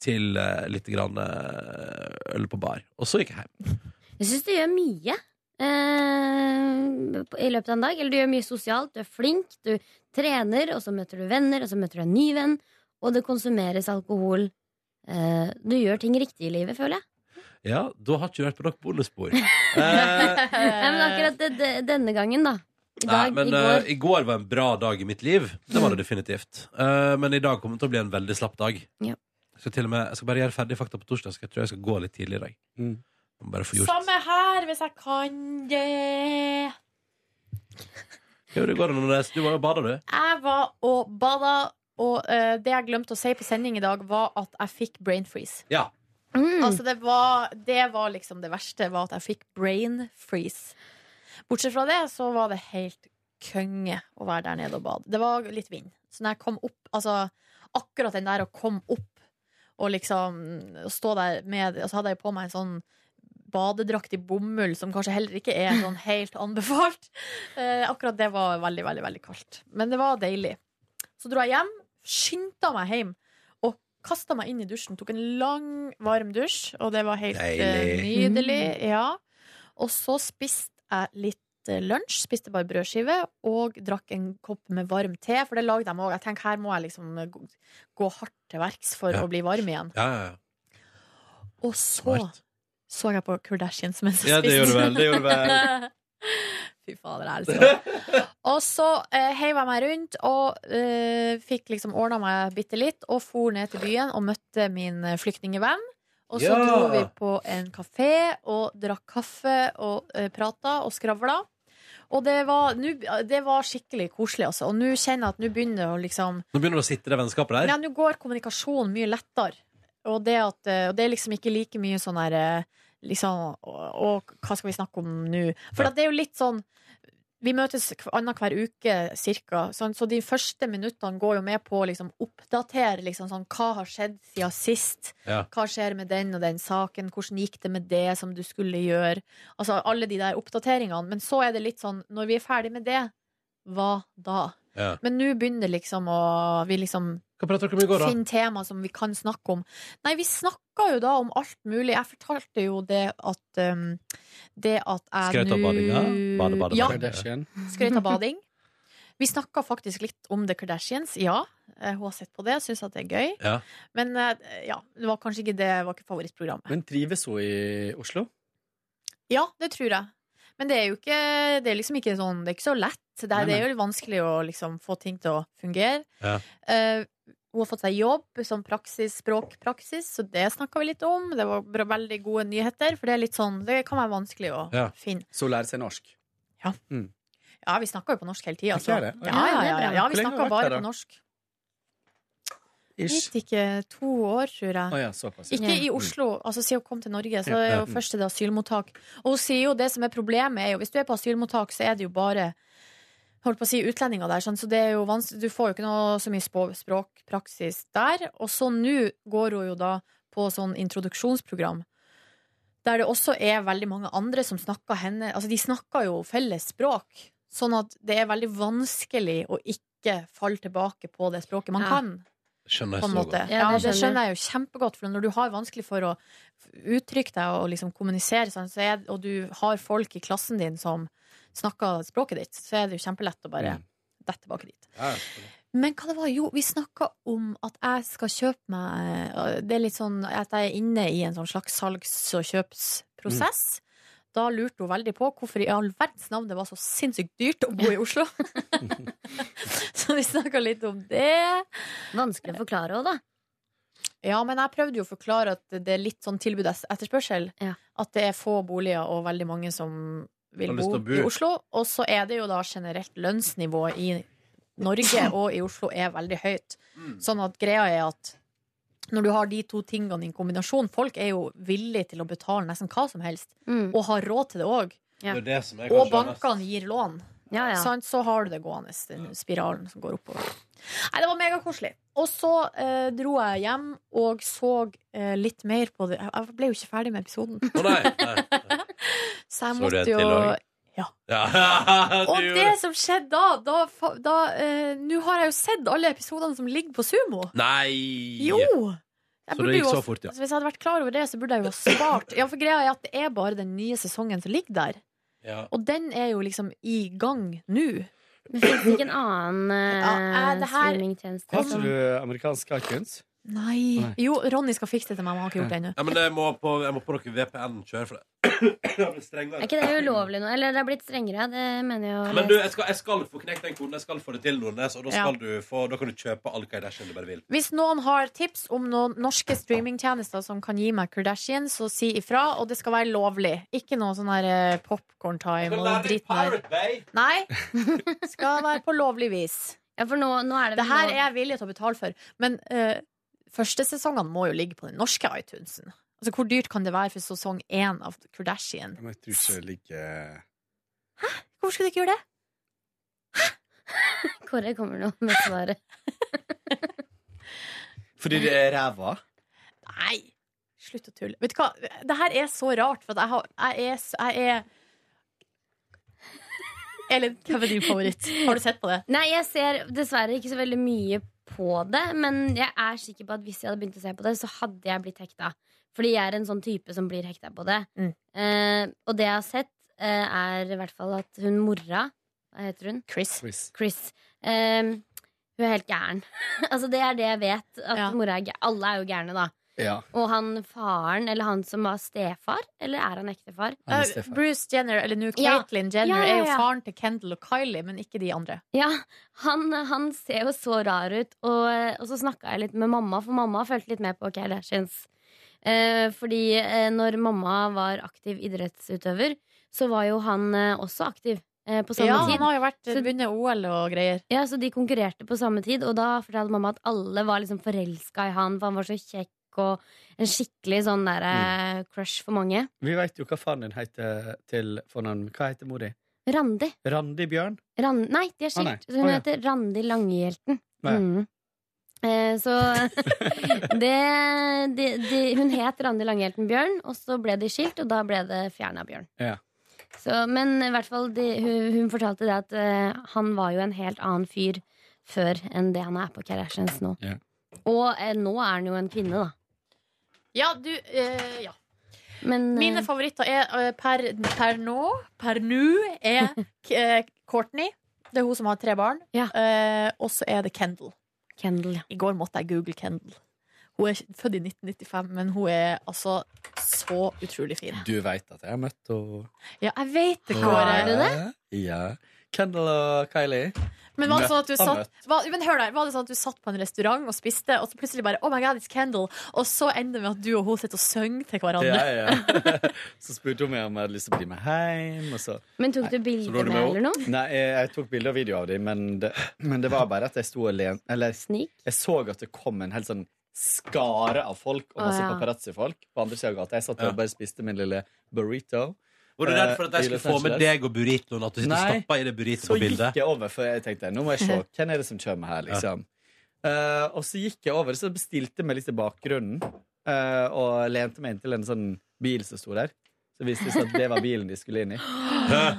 til uh, litt grann, øl på bar. Og så gikk jeg hjem. Jeg syns du gjør mye eh, i løpet av en dag. Eller du gjør mye sosialt. Du er flink, du trener, og så møter du venner, og så møter du en ny venn. Og det konsumeres alkohol. Eh, du gjør ting riktig i livet, føler jeg. Ja, da har ikke du vært på nok bonusspor. *laughs* Eh, men akkurat det, det, denne gangen, da. I Nei, men i går. går. i går var en bra dag i mitt liv. Det var det definitivt. Uh, men i dag kommer det til å bli en veldig slapp dag. Ja. Jeg skal, til og med, jeg skal bare gjøre ferdig fakta på torsdag. Så jeg tror jeg skal gå litt tidlig i dag. Mm. Bare få gjort Samme her, hvis jeg kan det. Ja, det går an, Nordnes. Du var og bada, du. Jeg var og bada, og eh, det jeg glemte å si på sending i dag, var at jeg fikk brain freeze. Ja. Mm. Altså det var, det var liksom det verste, var at jeg fikk brain freeze. Bortsett fra det, så var det helt kønge å være der nede og bade. Det var litt vind. Så når jeg kom opp, altså akkurat den der å komme opp og liksom stå der med Altså hadde jeg på meg en sånn badedrakt i bomull, som kanskje heller ikke er sånn helt anbefalt. *laughs* Eh, akkurat det var veldig, veldig, veldig kaldt. Men det var deilig. Så dro jeg hjem, skyndte meg hjem og kasta meg inn i dusjen. Tok en lang, varm dusj, og det var helt eh, Deilig. nydelig. Ja. Og så spiste jeg litt eh, lunsj, spiste bare brødskive, og drakk en kopp med varm te, for det lagde de òg. Jeg tenker her må jeg liksom gå- gå hardt til verks for Ja. å bli varm igjen. Ja, ja, ja. Og så Smart. Så jeg på Kardashians mens jeg Ja, det gjorde du vel, det gjorde du vel. Fy fader, jeg elsker. Og så eh, heiv jeg meg rundt og eh, fikk liksom ordna meg bitte litt og for ned til byen og møtte min eh, flyktningevenn. Og så Ja. dro vi på en kafé og drakk kaffe og eh, prata og skravla. Og det var, nu, det var skikkelig koselig, altså. Og nå kjenner jeg at nå begynner det å liksom Nå begynner det å sitte det vennskapet der. ja, nå går kommunikasjonen mye lettere. Og det, at, eh, og det er liksom ikke like mye sånn her eh, liksom, og, hva skal vi snakke om nå? For det er jo litt sånn Vi møtes annenhver uke cirka, sånn, så de første minuttene går jo med på å liksom, oppdatere liksom, sånn, hva har skjedd siden sist. Ja. Hva skjer med den og den saken? Hvordan gikk det med det som du skulle gjøre? Altså alle de der oppdateringene. Men så er det litt sånn, når vi er ferdig med det, hva da? Ja. Men nå begynner liksom å vi liksom Hva prater dere om i går, da? Finn tema som vi kan snakke om. Nei, vi snakka jo da om alt mulig. Jeg fortalte jo det at um, Det at jeg Skrøt av nå- badinga? Bade, bade, Ja, bade. Kardashian. skrøt av *laughs* bading. Vi snakka faktisk litt om The Kardashians. Ja, eh, hun har sett på det, syns at det er gøy. Ja. Men eh, ja, det var kanskje ikke det var ikke favorittprogrammet. Men trives hun i Oslo? Ja, det tror jeg. Men det er jo ikke Det er liksom ikke sånn Det er ikke så lett. Det er, Nei, det er jo vanskelig å liksom få ting til å fungere. Ja. Eh, hun har fått seg jobb som praksis, språkpraksis, så det snakka vi litt om. Det var veldig gode nyheter, for det er litt sånn Det kan være vanskelig å Ja. finne. Så hun lærer seg norsk? Ja. Mm. Ja, vi snakka jo på norsk hele tida. Ikke? Ja, ja, ja, ja, ja, vi snakka bare på norsk. Ish. Vet ikke, to år, tror jeg. Oh, ja, såpass, ja. Ikke i. Oslo, altså siden hun kom til Norge. Så er jo først til det asylmottak. Og hun sier jo det som er problemet, er jo hvis du er på asylmottak, så er det jo bare holdt på å si utlendinger der, sånn, så det er jo vanskelig, du får jo ikke noe så mye språkpraksis der. Og så nå går hun jo da på sånn introduksjonsprogram, der det også er veldig mange andre som snakker henne Altså, de snakker jo felles språk, sånn at det er veldig vanskelig å ikke falle tilbake på det språket man Ja. kan Skjønner jeg så godt. Ja, det skjønner jeg jo kjempegodt, for når du har vanskelig for å uttrykke deg og liksom kommunisere, sånn, så er, og du har folk i klassen din som snakker språket ditt, så er det jo kjempelett å bare dette tilbake dit. Ja. Men hva det var? Jo, vi snakka om at jeg skal kjøpe meg Det er litt sånn at jeg er inne i en sånn slags salgs- og kjøpsprosess. Da lurte hun veldig på hvorfor i all verdens navn det var så sinnssykt dyrt å bo i Oslo. *laughs* *laughs* så vi snakka litt om det. Vanskelig å forklare òg, da. Ja, men jeg prøvde jo å forklare at det er litt sånn tilbud etterspørsel. etterspørsel. At det er få boliger og veldig mange som vil bo, bo. i Oslo. Og så er det jo da generelt lønnsnivået i Norge og i Oslo er veldig høyt. Mm. Sånn at greia er at når du har de to tingene i kombinasjon Folk er jo villige til å betale nesten hva som helst, og har råd til det òg. Det det som er Og bankene gir lån. Ja, ja. Sånn, Så har du det gående, den spiralen som går oppover. Nei, det var megakoselig. Og så eh, dro jeg hjem og så eh, litt mer på det. Jeg ble jo ikke ferdig med episoden. Å nei, nei. Så jeg måtte jo? Ja. Ja, *laughs* Og det som skjedde da, da, da eh, Nå har jeg jo sett alle episodene som ligger på Sumo. Nei! Jo! Jeg Så det gikk jo- så fort, ja. altså, Hvis jeg hadde vært klar over det, så burde jeg jo ha spart. Ja, for greia er at det er bare den nye sesongen som ligger der. Ja. Og den er jo liksom i gang nå. Men fins det ikke en annen Ja, uh, ja, det her- streamingtjeneste? Har du amerikansk iTunes? Nei. Nei. Jo, Ronny skal fikse det til meg, men han har ikke gjort det ennå. Ja, men jeg må på, jeg må på noe VPN-kjør for det. *coughs* det blir strengere. Er ikke det ulovlig nå? Eller det er blitt strengere, det mener jeg Men du, jeg skal, jeg skal få knekt den koden. Jeg skal få det til, Nordnes. Og da, Ja. skal du få, da kan du kjøpe all Kardashian du bare vil. Hvis noen har tips om noen norske streamingtjenester som kan gi meg Kardashian, så si ifra. Og det skal være lovlig. Ikke noe sånn her popkorn-time og dritt der. Nei. *laughs* Skal være på lovlig vis. Ja, for nå, nå er det Det her er jeg villig til å betale for. Men uh, førstesesongene må jo ligge på den norske iTunesen. Altså, hvor dyrt kan det være for sesong én av Kardashian? Men jeg tror ikke det ligger Hvorfor skulle du ikke gjøre det? *laughs* Kåre kommer nå med svaret. *laughs* Fordi det er ræva? Nei, slutt å tulle. Vet du hva, det her er så rart, for at jeg, har, jeg er Jeg er *laughs* Elin, hvem er din favoritt? Har du sett på det? Nei, jeg ser dessverre ikke så veldig mye på det, men jeg er sikker på at hvis jeg hadde begynt å se på det, så hadde jeg blitt hekta. Fordi jeg er en sånn type som blir hekta på det. Mm. Eh, og det jeg har sett, eh, er i hvert fall at hun mora Hva heter hun? Chris. Chris. Eh, hun er helt gæren. *laughs* altså Det er det jeg vet. At Ja. mora er gæren. Alle er jo gærne, da. Ja. Og han faren, eller han som var stefar, eller er han ektefar? Eh, Bruce Jenner, eller nå Ja. Caitlyn Jenner, Ja, ja, er jo faren til Kendall og Kylie, men ikke de andre. Ja, han, han ser jo så rar ut. Og, og så snakka jeg litt med mamma, for mamma fulgte litt med på Kardashians. Eh, fordi eh, når mamma var aktiv idrettsutøver, så var jo han eh, også aktiv eh, på samme Ja, tid. han har jo vært Så- vunnet OL og greier. Ja, Så de konkurrerte på samme tid, og da fortalte mamma at alle var liksom forelska i han, for han var så kjekk og en skikkelig sånn der, mm. crush for mange. Vi veit jo hva faren din heter til fornavn. Hva heter mor di? Randi. Randi Bjørn? Rand, nei, de er skilt. Ah, hun oh, ja. heter Randi Langehjelten. Mm. Eh, så *laughs* det, de, de, Hun het Randi Langehjelten Bjørn, og så ble de skilt, og da ble det fjerna Bjørn. Ja. Så, men i hvert fall de, hun, hun fortalte det at uh, han var jo en helt annen fyr før enn det han er på Kardashians nå. Ja. Og eh, nå er han jo en kvinne, da. Ja, du eh, Ja. Men, Mine eh, favoritter er eh, per, per nå Per nå er *laughs* eh, Courtney. Det er hun som har tre barn. Eh, og så er det Kendall. ja. I går måtte jeg google Kendall. Hun er født i 1995, men hun er altså så utrolig fin. Du veit at jeg har møtt henne. Ja, jeg vet det, Kåre. Ja. Kendall og Kylie. Men var det sånn at du satt, var, men hør der, var det sånn at du satt på en restaurant og spiste, og så plutselig bare Oh my God, it's Kendall. Og så ender det med at du og hun sitter og synger til hverandre. Ja, ja. *laughs* Så spurte hun meg om jeg hadde lyst til å bli med hjem. Og så. Men tok du Så bilde med, med eller noe? Nei, jeg, jeg tok bilde og video av dem, men det, men det var bare at jeg sto alene. Eller jeg så at det kom en helt sånn skare av folk, og masse masse ja. paparazzi-folk på andre sida av gata. Jeg satt og bare spiste min lille burrito. Var du redd for at eh, jeg skulle få med deg og burritoen? At du Nei. stappa i det burrito-bildet? Så gikk jeg over, for jeg tenkte nå må jeg se hvem er det som kommer her, liksom. Uh, og så gikk jeg over, så bestilte jeg meg litt i bakgrunnen, Uh, og lente meg inntil en sånn bil som sto der. Så viste det seg at det var bilen de skulle inn i.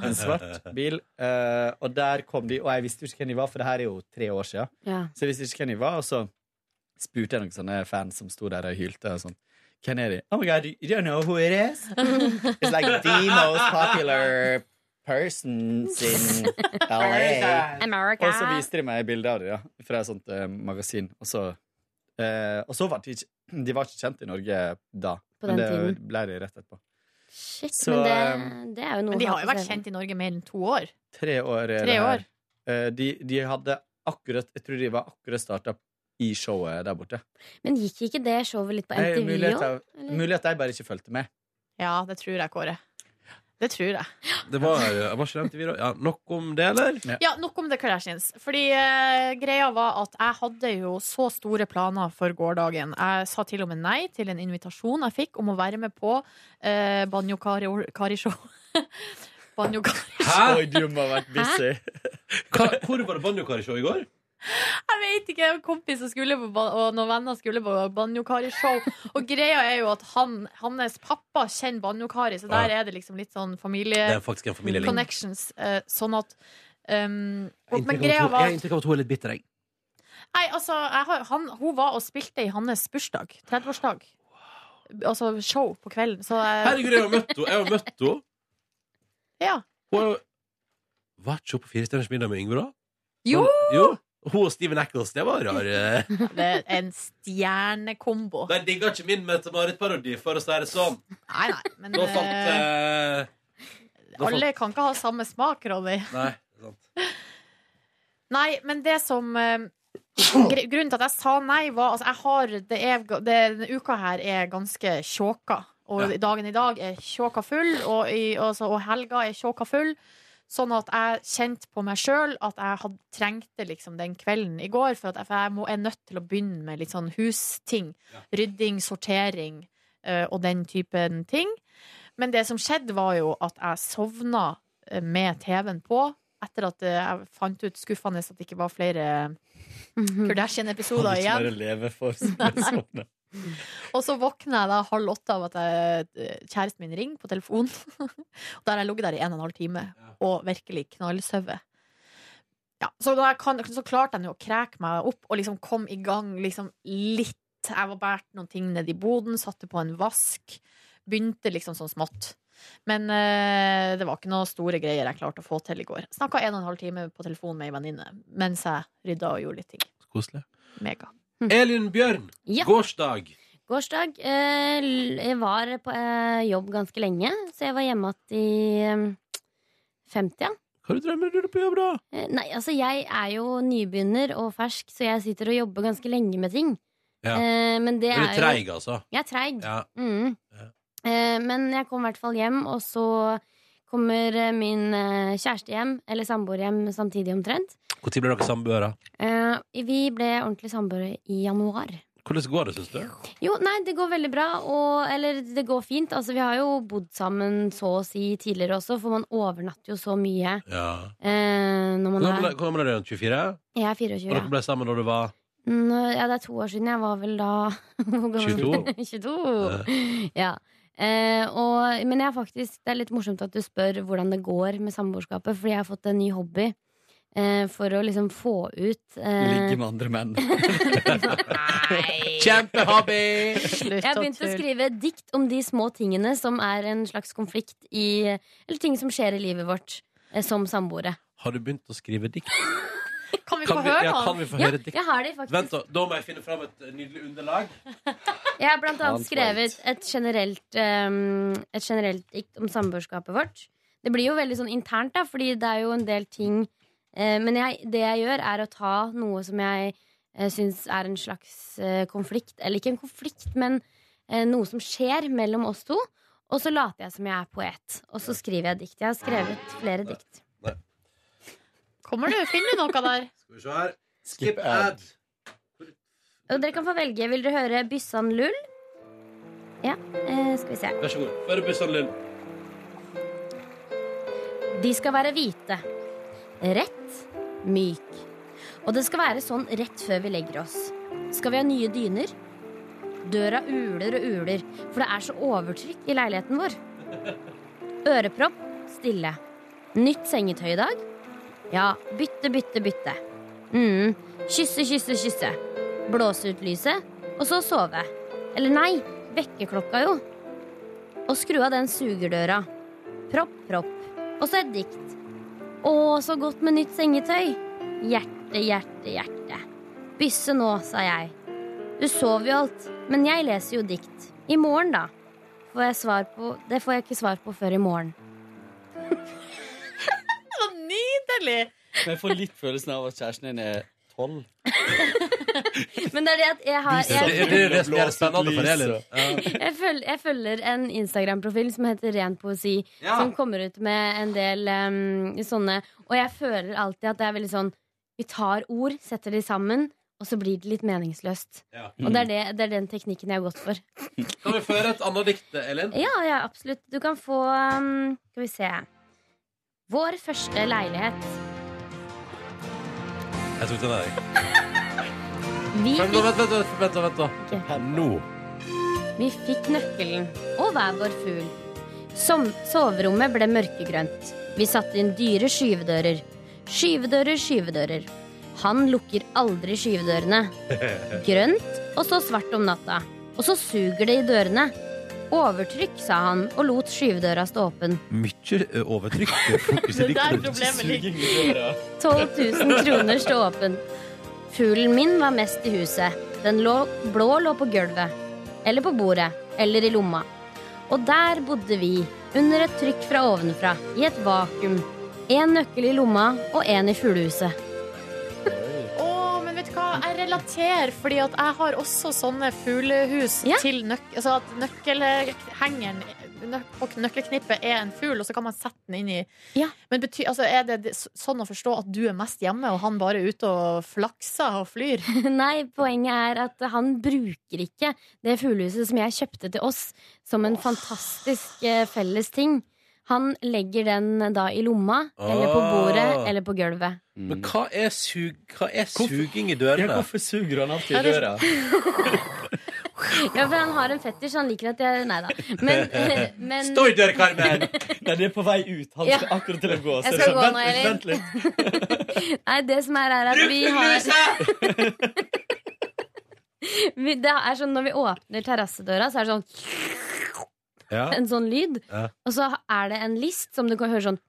En svart bil. Uh, og der kom de, og jeg visste jo ikke hvem de var, for det her er jo tre år siden. Ja. Så jeg visste ikke hvem de var, og så spurte jeg noen sånne fans som sto der og hylte. og sånn. Hvem er de? Oh my god, you don't know who it is? *laughs* It's like the most popular persons in LA. America. Og så viste de meg bilde av det, ja, fra et sånt eh, magasin. Og så, eh, og så var de ikke De var ikke kjent i Norge da, På men den det tiden. ble de rett etterpå. Shit, Så, men eh, det, det er jo noe Men de har jo vært kjent i Norge mer enn to år. Tre år. er Tre det her. år. Eh, de, de hadde akkurat Jeg tror de var akkurat starta i showet der borte. Men gikk ikke det showet litt på MTV òg? jeg, mulig at jeg bare ikke fulgte med. Ja, det tror jeg, Kåre. Det tror jeg. Det var, var ikke det MTV, da? Ja, nok om det, eller? Ja, Nok om The Kardashians. Fordi uh, greia var at jeg hadde jo så store planer for gårsdagen. Jeg sa til og med nei til en invitasjon jeg fikk om å være med på uh, Banjo Kari- Kari-show. *laughs* Banjo Kari-show. Oi, du må ha vært busy. Hvor var det banjokari-show i går? Jeg vet ikke, en kompis på, og noen venner skulle på Banjo-Kari-show. Og greia er jo at han, hans pappa kjenner Banjo-Kari, så der er det liksom litt sånn familie... Connections. eh, sånn at um, har og, Men greia hun- jeg har inntrykk av at hun er litt bitter, jeg. Nei, altså, jeg har, han, hun var og spilte i hans bursdag. 30-årsdag. Altså show på kvelden. Så jeg, Herregud, jeg har møtt henne! Jeg har møtt henne. Ja. Hun Var ikke hun på Fire stjerners middag med Yngve, da? Jo! jo! Hun og Steven Eccles, det var rar eh. *laughs* Det er en stjernekombo. De digga ikke min Mette-Marit-parodi, for å si det sånn. Nei, nei, men Da falt eh, eh, da falt- alle kan ikke ha samme smak, Ronny. Nei, sant. Nei, men det som eh, gr- Grunnen til at jeg sa nei, var Altså, jeg har det er, det, Denne uka her er ganske tjåka. Og Ja. dagen i dag er tjåka full, og, i, altså, og helga er tjåka full. Sånn at jeg kjente på meg sjøl at jeg hadde trengte liksom den kvelden i går. For, at jeg, for jeg må, er nødt til å begynne med litt sånn husting. Rydding, sortering uh, og den typen ting. Men det som skjedde, var jo at jeg sovna eh, med TV-en på. Etter at eh, jeg fant ut skuffende at det ikke var flere Kardashian-episoder Hadde ikke mer bare leve for *laughs* sånne. Og så våkner jeg da halv åtte av at jeg, kjæresten min ringer på telefonen. *laughs* og da har jeg ligget der i en og en halv time og virkelig knallsøvet. Ja, så, kan, så klarte jeg å kreke meg opp og liksom kom i gang liksom litt. Jeg var båret noen ting ned i boden, satte på en vask. Begynte liksom sånn smått. Men øh, det var ikke noe store greier jeg klarte å få til i går. Snakka en og en halv time på telefon med ei venninne mens jeg rydda og gjorde litt ting. Koselig. Mega. Elin Bjørn, Ja. gårsdag. Gårsdag eh, Jeg var på eh, jobb ganske lenge, så jeg var hjemme igjen i eh, 50, ja. Hva drømmer du på jobb, da? Eh, Nei, altså jeg er jo nybegynner og fersk, så jeg sitter og jobber ganske lenge med ting. Ja. Eh, men det Du er er jo treig, altså? Jeg er treig. Ja. Mm. Eh, men jeg kom i hvert fall hjem, og så kommer eh, min kjæreste hjem, eller samboer hjem samtidig omtrent. Når ble dere samboere? Eh, vi ble ordentlig samboere i januar. Hvordan går det, syns du? Jo, nei, det går veldig bra. Og, eller det går fint. Altså, vi har jo bodd sammen så å si tidligere også, for man overnatter jo så mye. Ja. Eh, når man hvor gammel er du? 24? Jeg er 24. Og dere ble sammen da du var Nå, ja, det er to år siden. Jeg var vel da *laughs* Hvor gammel? 22? 22. Ja. Eh, og, men jeg faktisk, det er litt morsomt at du spør hvordan det går med samboerskapet, fordi jeg har fått en ny hobby. Eh, for å liksom få ut eh, Ligge med andre menn. *laughs* Kjempehobby! Jeg har begynt å skrive dikt om de små tingene som er en slags konflikt i Eller ting som skjer i livet vårt eh, som samboere. Har du begynt å skrive dikt? *laughs* Kan vi Kan få vi- høre ja, kan vi få høre dikt? jeg har de faktisk. Vent, da. Må jeg finne fram et nydelig underlag. *laughs* Jeg har blant annet skrevet et generelt, um, et generelt dikt om samboerskapet vårt. Det blir jo veldig sånn internt, da, fordi det er jo en del ting eh, Men jeg, det jeg gjør, er å ta noe som jeg uh, syns er en slags eh, konflikt. Eller ikke en konflikt, men eh, noe som skjer mellom oss to. Og så later jeg som jeg er poet. Og så skriver jeg dikt. Jeg har skrevet flere dikt. Kommer du? Finner du noe der? *laughs* Skal vi se her. Skip ad. Og dere kan få velge. Vil dere høre Byssan Lull? Ja, eh, skal vi se. Vær så god. Bare Byssan Lull. De skal være hvite. Rett, myk. Og det skal være sånn rett før vi legger oss. Skal vi ha nye dyner? Døra uler og uler, for det er så overtrykk i leiligheten vår. Ørepropp stille. Nytt sengetøy i dag? Ja, bytte, bytte, bytte. mm. Kysse, kysse, kysse. Blåse ut lyset, og så sove. Eller nei, vekkerklokka jo. Og skru av den sugerdøra. Propp, propp. Og så et dikt. Å, så godt med nytt sengetøy. Hjerte, hjerte, hjerte. Bysse nå, sa jeg. Du sover jo alt, men jeg leser jo dikt. I morgen, da. Får jeg svar på, det får jeg ikke svar på før i morgen. *laughs* Så nydelig! Men jeg får litt følelsen av at kjæresten din er tolv. *laughs* *laughs* Men det er det at jeg har Det er det, det som gjør det spennende for Elin. Jeg følger, jeg følger en Instagram-profil som heter Ren poesi, Ja. som kommer ut med en del um, sånne. Og jeg føler alltid at det er veldig sånn Vi tar ord, setter de sammen, og så blir det litt meningsløst. Ja. Og det er, det, det er den teknikken jeg har gått for. *laughs* Kan vi føre et annet dikt, Elin? Ja, ja, absolutt. Du kan få um, Skal vi se. Vår første leilighet. Jeg tok den der. jeg. Vi Vent, fikk, vent, vent, vent, vent, vent. Nå. vi fikk nøkkelen og hver vår fugl. Som soverommet ble mørkegrønt. Vi satte inn dyre skyvedører. Skyvedører, skyvedører. Han lukker aldri skyvedørene. *laughs* Grønt og så svart om natta. Og så suger det i dørene. Overtrykk, sa han og lot skyvedøra stå åpen. Mye ø, overtrykk. Fokuset *laughs* Det er der diktet. problemet ligger. 12 000 kroner stå åpen. Fuglen min var mest i huset. Den lå, blå lå på gulvet. Eller på bordet. Eller i lomma. Og der bodde vi, under et trykk fra ovenfra, i et vakuum. En nøkkel i lomma og en i fuglehuset. Å, men vet du hva? Jeg relaterer, fordi at jeg har også sånne fuglehus til nøk altså at nøkkelhengeren nøk og nøkkelknippet er en fugl, og så kan man sette den inn i Men betyr, altså, Er det sånn å forstå at du er mest hjemme, og han bare er ute og flakser og flyr? *laughs* Nei, poenget er at han bruker ikke det fuglehuset som jeg kjøpte til oss, som en fantastisk eh, felles ting. Han legger den da i lomma, eller på bordet, Ah. eller på gulvet. Men hva er, sug, hva er suging i dørene? Ja, hvorfor suger han alltid Ja, i døra? *laughs* *laughs* Ja, for han har en fetisj. Han liker at jeg Nei da. Men, *laughs* men Stå i dørkarmen! Nei, det er på vei ut. Han Ja. skal akkurat til å gå. så Jeg det er skal sånn, gå vent nå, Elin. vent litt. *laughs* Nei, det som er, er at vi har *laughs* vi, Det er sånn når vi åpner terrassedøra, så er det sånn Ja. En sånn lyd. Ja. Og så er det en list som du kan høre sånn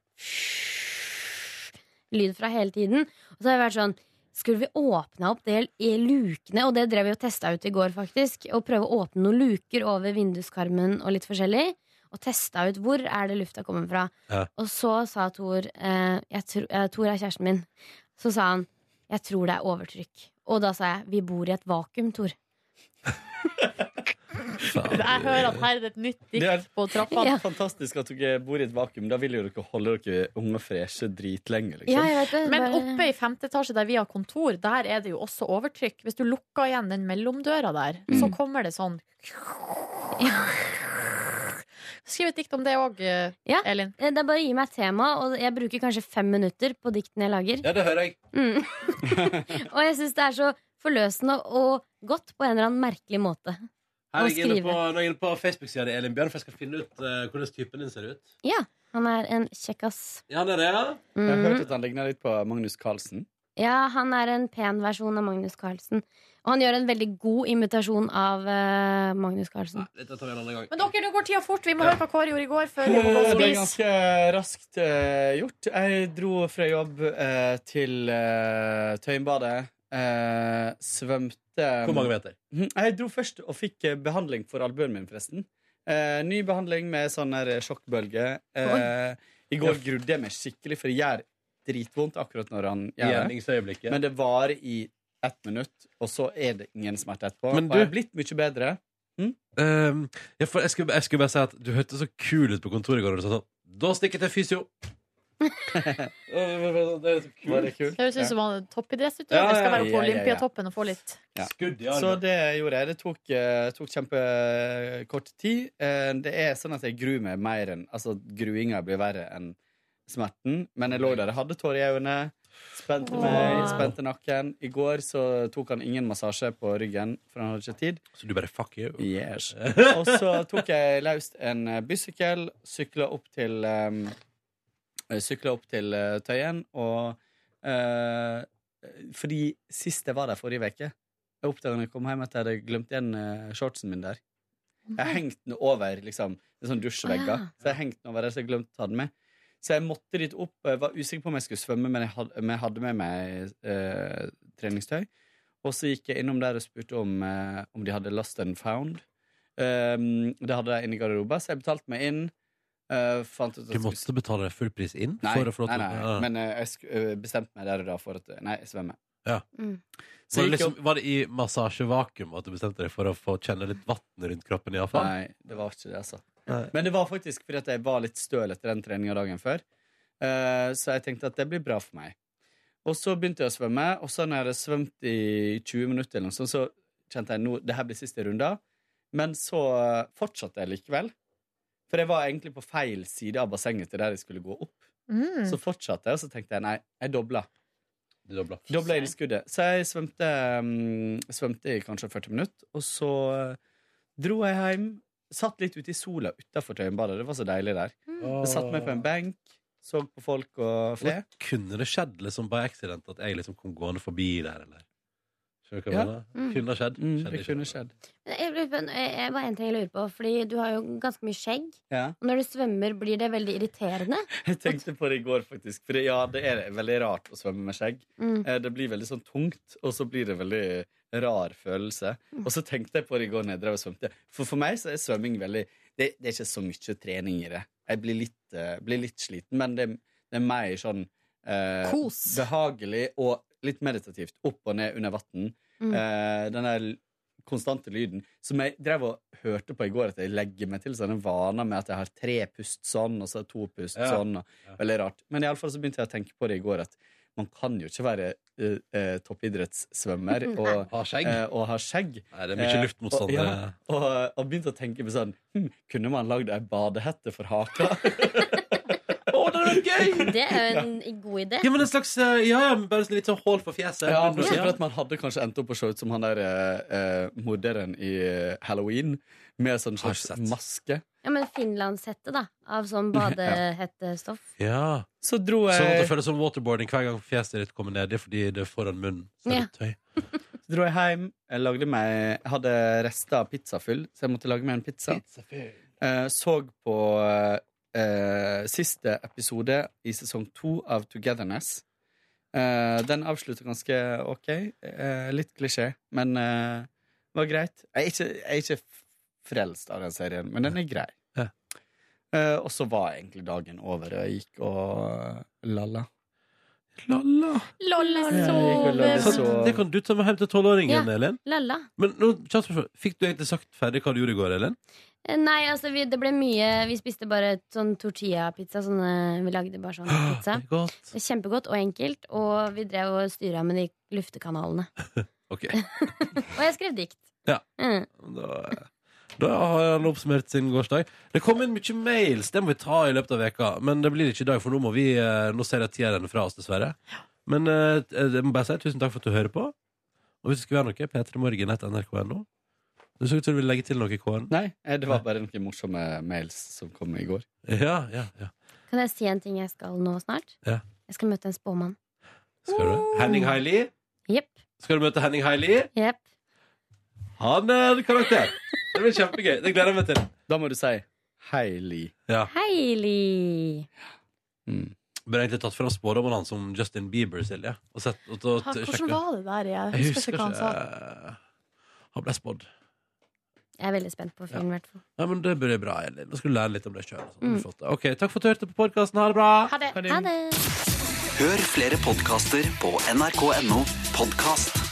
lyd fra hele tiden. Og så har jeg vært sånn skulle vi åpne opp det i lukene, og det drev vi og testa ut i går, faktisk. Og prøve å åpne noen luker over vinduskarmen og litt forskjellig. Og testa ut hvor er det lufta kommer fra. Ja. Og så sa Tor eh, jeg eh, Tor er kjæresten min. Så sa han jeg tror det er overtrykk. Og da sa jeg vi bor i et vakuum, Tor. *laughs* Jeg hører at her er det et nytt dikt er på trappene. fantastisk at dere bor i et vakuum. Da vil jo dere holde dere unge og freshe dritlenge. Liksom. Ja, jeg vet det. Men bare- oppe i femte etasje der vi har kontor, der er det jo også overtrykk. Hvis du lukker igjen den mellomdøra der, Mm. så kommer det sånn *laughs* Skriv et dikt om det òg, Ja, Elin. eh, Det er bare å gi meg et tema, og jeg bruker kanskje fem minutter på diktene jeg lager. Ja, det hører jeg. Mm. *laughs* og jeg syns det er så forløsende og godt på en eller annen merkelig måte. Her er jeg inne på, nå er jeg inne på Facebook-sida di, Elin Bjørn, for jeg skal finne ut eh, hvordan typen din ser ut. Ja, han er en kjekkas. Ja, det er det, ja. Jeg har Mhm. hørt at han ligner litt på Magnus Carlsen. Ja, han er en pen versjon av Magnus Carlsen. Og han gjør en veldig god imitasjon av eh, Magnus Carlsen. Dette tar vi en annen gang. Men dere, nå går tida fort. Vi må høre hva Kåre gjorde i går. Før vi må gå og Det ble spise. ganske raskt eh, gjort. Jeg dro fra jobb eh, til uh, Tøyenbadet. Eh, svømte Hvor mange meter? Mhm. Jeg dro først og fikk eh, behandling for albuen min, forresten. Eh, ny behandling med sånn her sjokkbølge. Eh, I går grudde jeg meg skikkelig, for det gjør dritvondt akkurat når han gjør det. Men det varer i ett minutt, og så er det ingen smerte etterpå. Men Og jeg er blitt mye bedre. Um, jeg, for jeg, skulle, jeg skulle bare si at du hørtes så kul ut på kontoret i går. Og du sa sånn Da stikker jeg til fysio! Det er så kult. Var det kult? Det høres ut som han er toppidrettsutøver. Ja, ja, Skal være på ja, ja, ja. Olympiatoppen og få litt Ja. Skudd i Så det gjorde jeg. Det tok, eh, tok kjempekort tid. Eh, Det er sånn at jeg gruer meg mer enn Altså, gruinga blir verre enn smerten. Men jeg lå der, jeg hadde tårer i øynene, spente meg, Åh. spente nakken. I går så tok han ingen massasje på ryggen, for han hadde ikke tid. Så du bare fuck you? Yes. *laughs* Og så tok jeg løst en eh, bysykkel, sykla opp til um, Sykla opp til eh, Tøyen, og eh, Fordi sist jeg var der forrige uke, jeg oppdaga når jeg kom hjem at jeg hadde glemt igjen eh, shortsen min der. Jeg hengte den over liksom, det er sånn dusjvegger, Ah. så jeg hengte den over der, så jeg glemte å ta den med. Så jeg måtte dit opp. Jeg var usikker på om jeg skulle svømme, men jeg hadde, men jeg hadde med meg eh, treningstøy. Og så gikk jeg innom der og spurte om, eh, om de hadde lost and found. Um, det hadde de inne i garderoben, så jeg betalte meg inn. Eh, fant ut at Du måtte betale full pris inn Nei, for å få lov nei, til nei, Ja. men uh, jeg eh, bestemte meg der og da for at Nei, jeg svømmer. Ja. Mm. Så Var det, liksom, var det i massasjevakuum at du bestemte deg for å få kjenne litt vann rundt kroppen? i alle fall? Nei, det var ikke det, altså. Nei. Men det var faktisk fordi at jeg var litt støl etter den treninga dagen før. Uh, så jeg tenkte at det blir bra for meg. Og så begynte jeg å svømme, og så når jeg hadde svømt i 20 minutter, eller noe sånt, så kjente jeg nå, det her blir siste runde. Men så eh, fortsatte jeg likevel. For jeg var egentlig på feil side av bassenget til der jeg skulle gå opp. Mm. Så fortsatte jeg, og så tenkte jeg nei, jeg dobla. Dobla. Dobla innskuddet. Så jeg svømte, um, svømte i kanskje 40 minutter, og så eh, dro jeg hjem. Satt litt ute i sola utafor Tøyenbadet. Det var så deilig der. Jeg satt meg på en benk, så på folk og fe. Kunne det skjedd liksom by accident at jeg liksom kom gående forbi der, eller? Skjønner du hva Ja. mener? Mm. Kunne det skjedd? Mm, det kunne skjedd. Jeg, lurer på en- jeg, jeg, bare en ting jeg lurer på, Fordi du har jo ganske mye skjegg. Ja. Og når du svømmer, blir det veldig irriterende. *laughs* Jeg tenkte på det i går, faktisk. For ja, det er veldig rart å svømme med skjegg. Mm. Eh, Det blir veldig sånn tungt, og så blir det veldig rar følelse. Og så tenkte jeg på det i går når jeg drev og svømte. For for meg så er svømming veldig Det, det er ikke så mye trening i det. Jeg blir litt, eh, blir litt sliten, men det, det er mer sånn eh, Kos. behagelig og litt meditativt. Opp og ned under vann. Mm. Eh, den der konstante lyden som jeg drev og hørte på i går, at jeg legger meg til sånne vaner med at jeg har tre pust sånn, og så to pust Ja. sånn. Og, Veldig rart. Men iallfall så begynte jeg å tenke på det i går, at man kan jo ikke være eh, eh, toppidrettssvømmer *laughs* og, Ha skjegg? eh, og ha skjegg. Nei, det er mye Eh, luftmotstand. Og, ja, og, og begynte å tenke på sånn hm, Kunne man lagd ei badehette for haka? *laughs* Det er gøy! *laughs* Det er jo en god idé. Ja, men en slags eh, Ja, ja, bare sånn litt sånn hull for fjeset. Ja, Men- bortsett at man hadde kanskje endt opp å se ut som han der eh, eh, morderen i eh, Halloween. Med sånn slags maske. Ja, men finlandshette, da. Av sånn *laughs* badehettestoff. Ja. Så dro jeg Sånn at det føles som waterboarding hver gang fjeset ditt kommer nedi fordi det er foran munnen. Så er det tøy. *laughs* så dro jeg hjem. Jeg lagde meg Jeg hadde rester av pizza full, så jeg måtte lage meg en pizza. Pizza Eh, så på eh, siste episode i sesong to av Togetherness. Eh, den avslutter ganske OK. Eh, litt klisjé, men eh, var greit. Jeg er, ikke, jeg er ikke frelst av den serien, men den er grei. Ja. Eh, og så var egentlig dagen over, og jeg gikk og lalla. Lalla. Lalla Så så- det kan du ta med hjem til tolvåringen, Ja. Elin. Lalla. Men nå. Fikk du egentlig sagt ferdig hva du gjorde i går, Elin? Eh, Nei, altså vi, det ble mye Vi spiste bare sånn tortilla-pizza. Vi lagde bare sånn *gasps* pizza. Godt. Kjempegodt og enkelt. Og vi drev og styra med de luftekanalene. *laughs* Ok. *laughs* Og jeg skrev dikt. Ja. Mm. Da, da har han oppsummert sin gårsdag. Det kom inn mye mails, det må vi ta i løpet av veka Men det blir ikke i dag, for nå må vi eh, Nå ser jeg tida renner fra oss, dessverre. Men eh, jeg må bare si tusen takk for at du hører på. Og hvis det skulle være noe, p3morgen.nrk.no. Du så ut som du ville legge til noe, Kåren. Nei, eh, det var bare noen morsomme mails som kom i går. Ja, ja, ja. Kan jeg si en ting jeg skal nå snart? Ja. Jeg skal møte en spåmann. Skal du? Henning Haili? Jepp. Skal du møte Henning Haili? Jepp. Han er en karakter. Det blir kjempegøy. Det gleder jeg meg til. Da må du si Hailey. Ja. Heili. Burde egentlig tatt fram spådommen hans som Justin Bieber, Silje. Og sett, og, og, Ha, Hvordan var det der? Jeg Jeg husker ikke hva han sa. Han ble spådd. Jeg er veldig spent på film, i hvert fall. Ja, men det blir bra, Elin. Nå skal du lære litt om deg sjøl. Mm. Ok, takk for at du hørte på podkasten. Ha det bra. Ha det. Ha det. Hør flere podkaster på nrk.no podkast.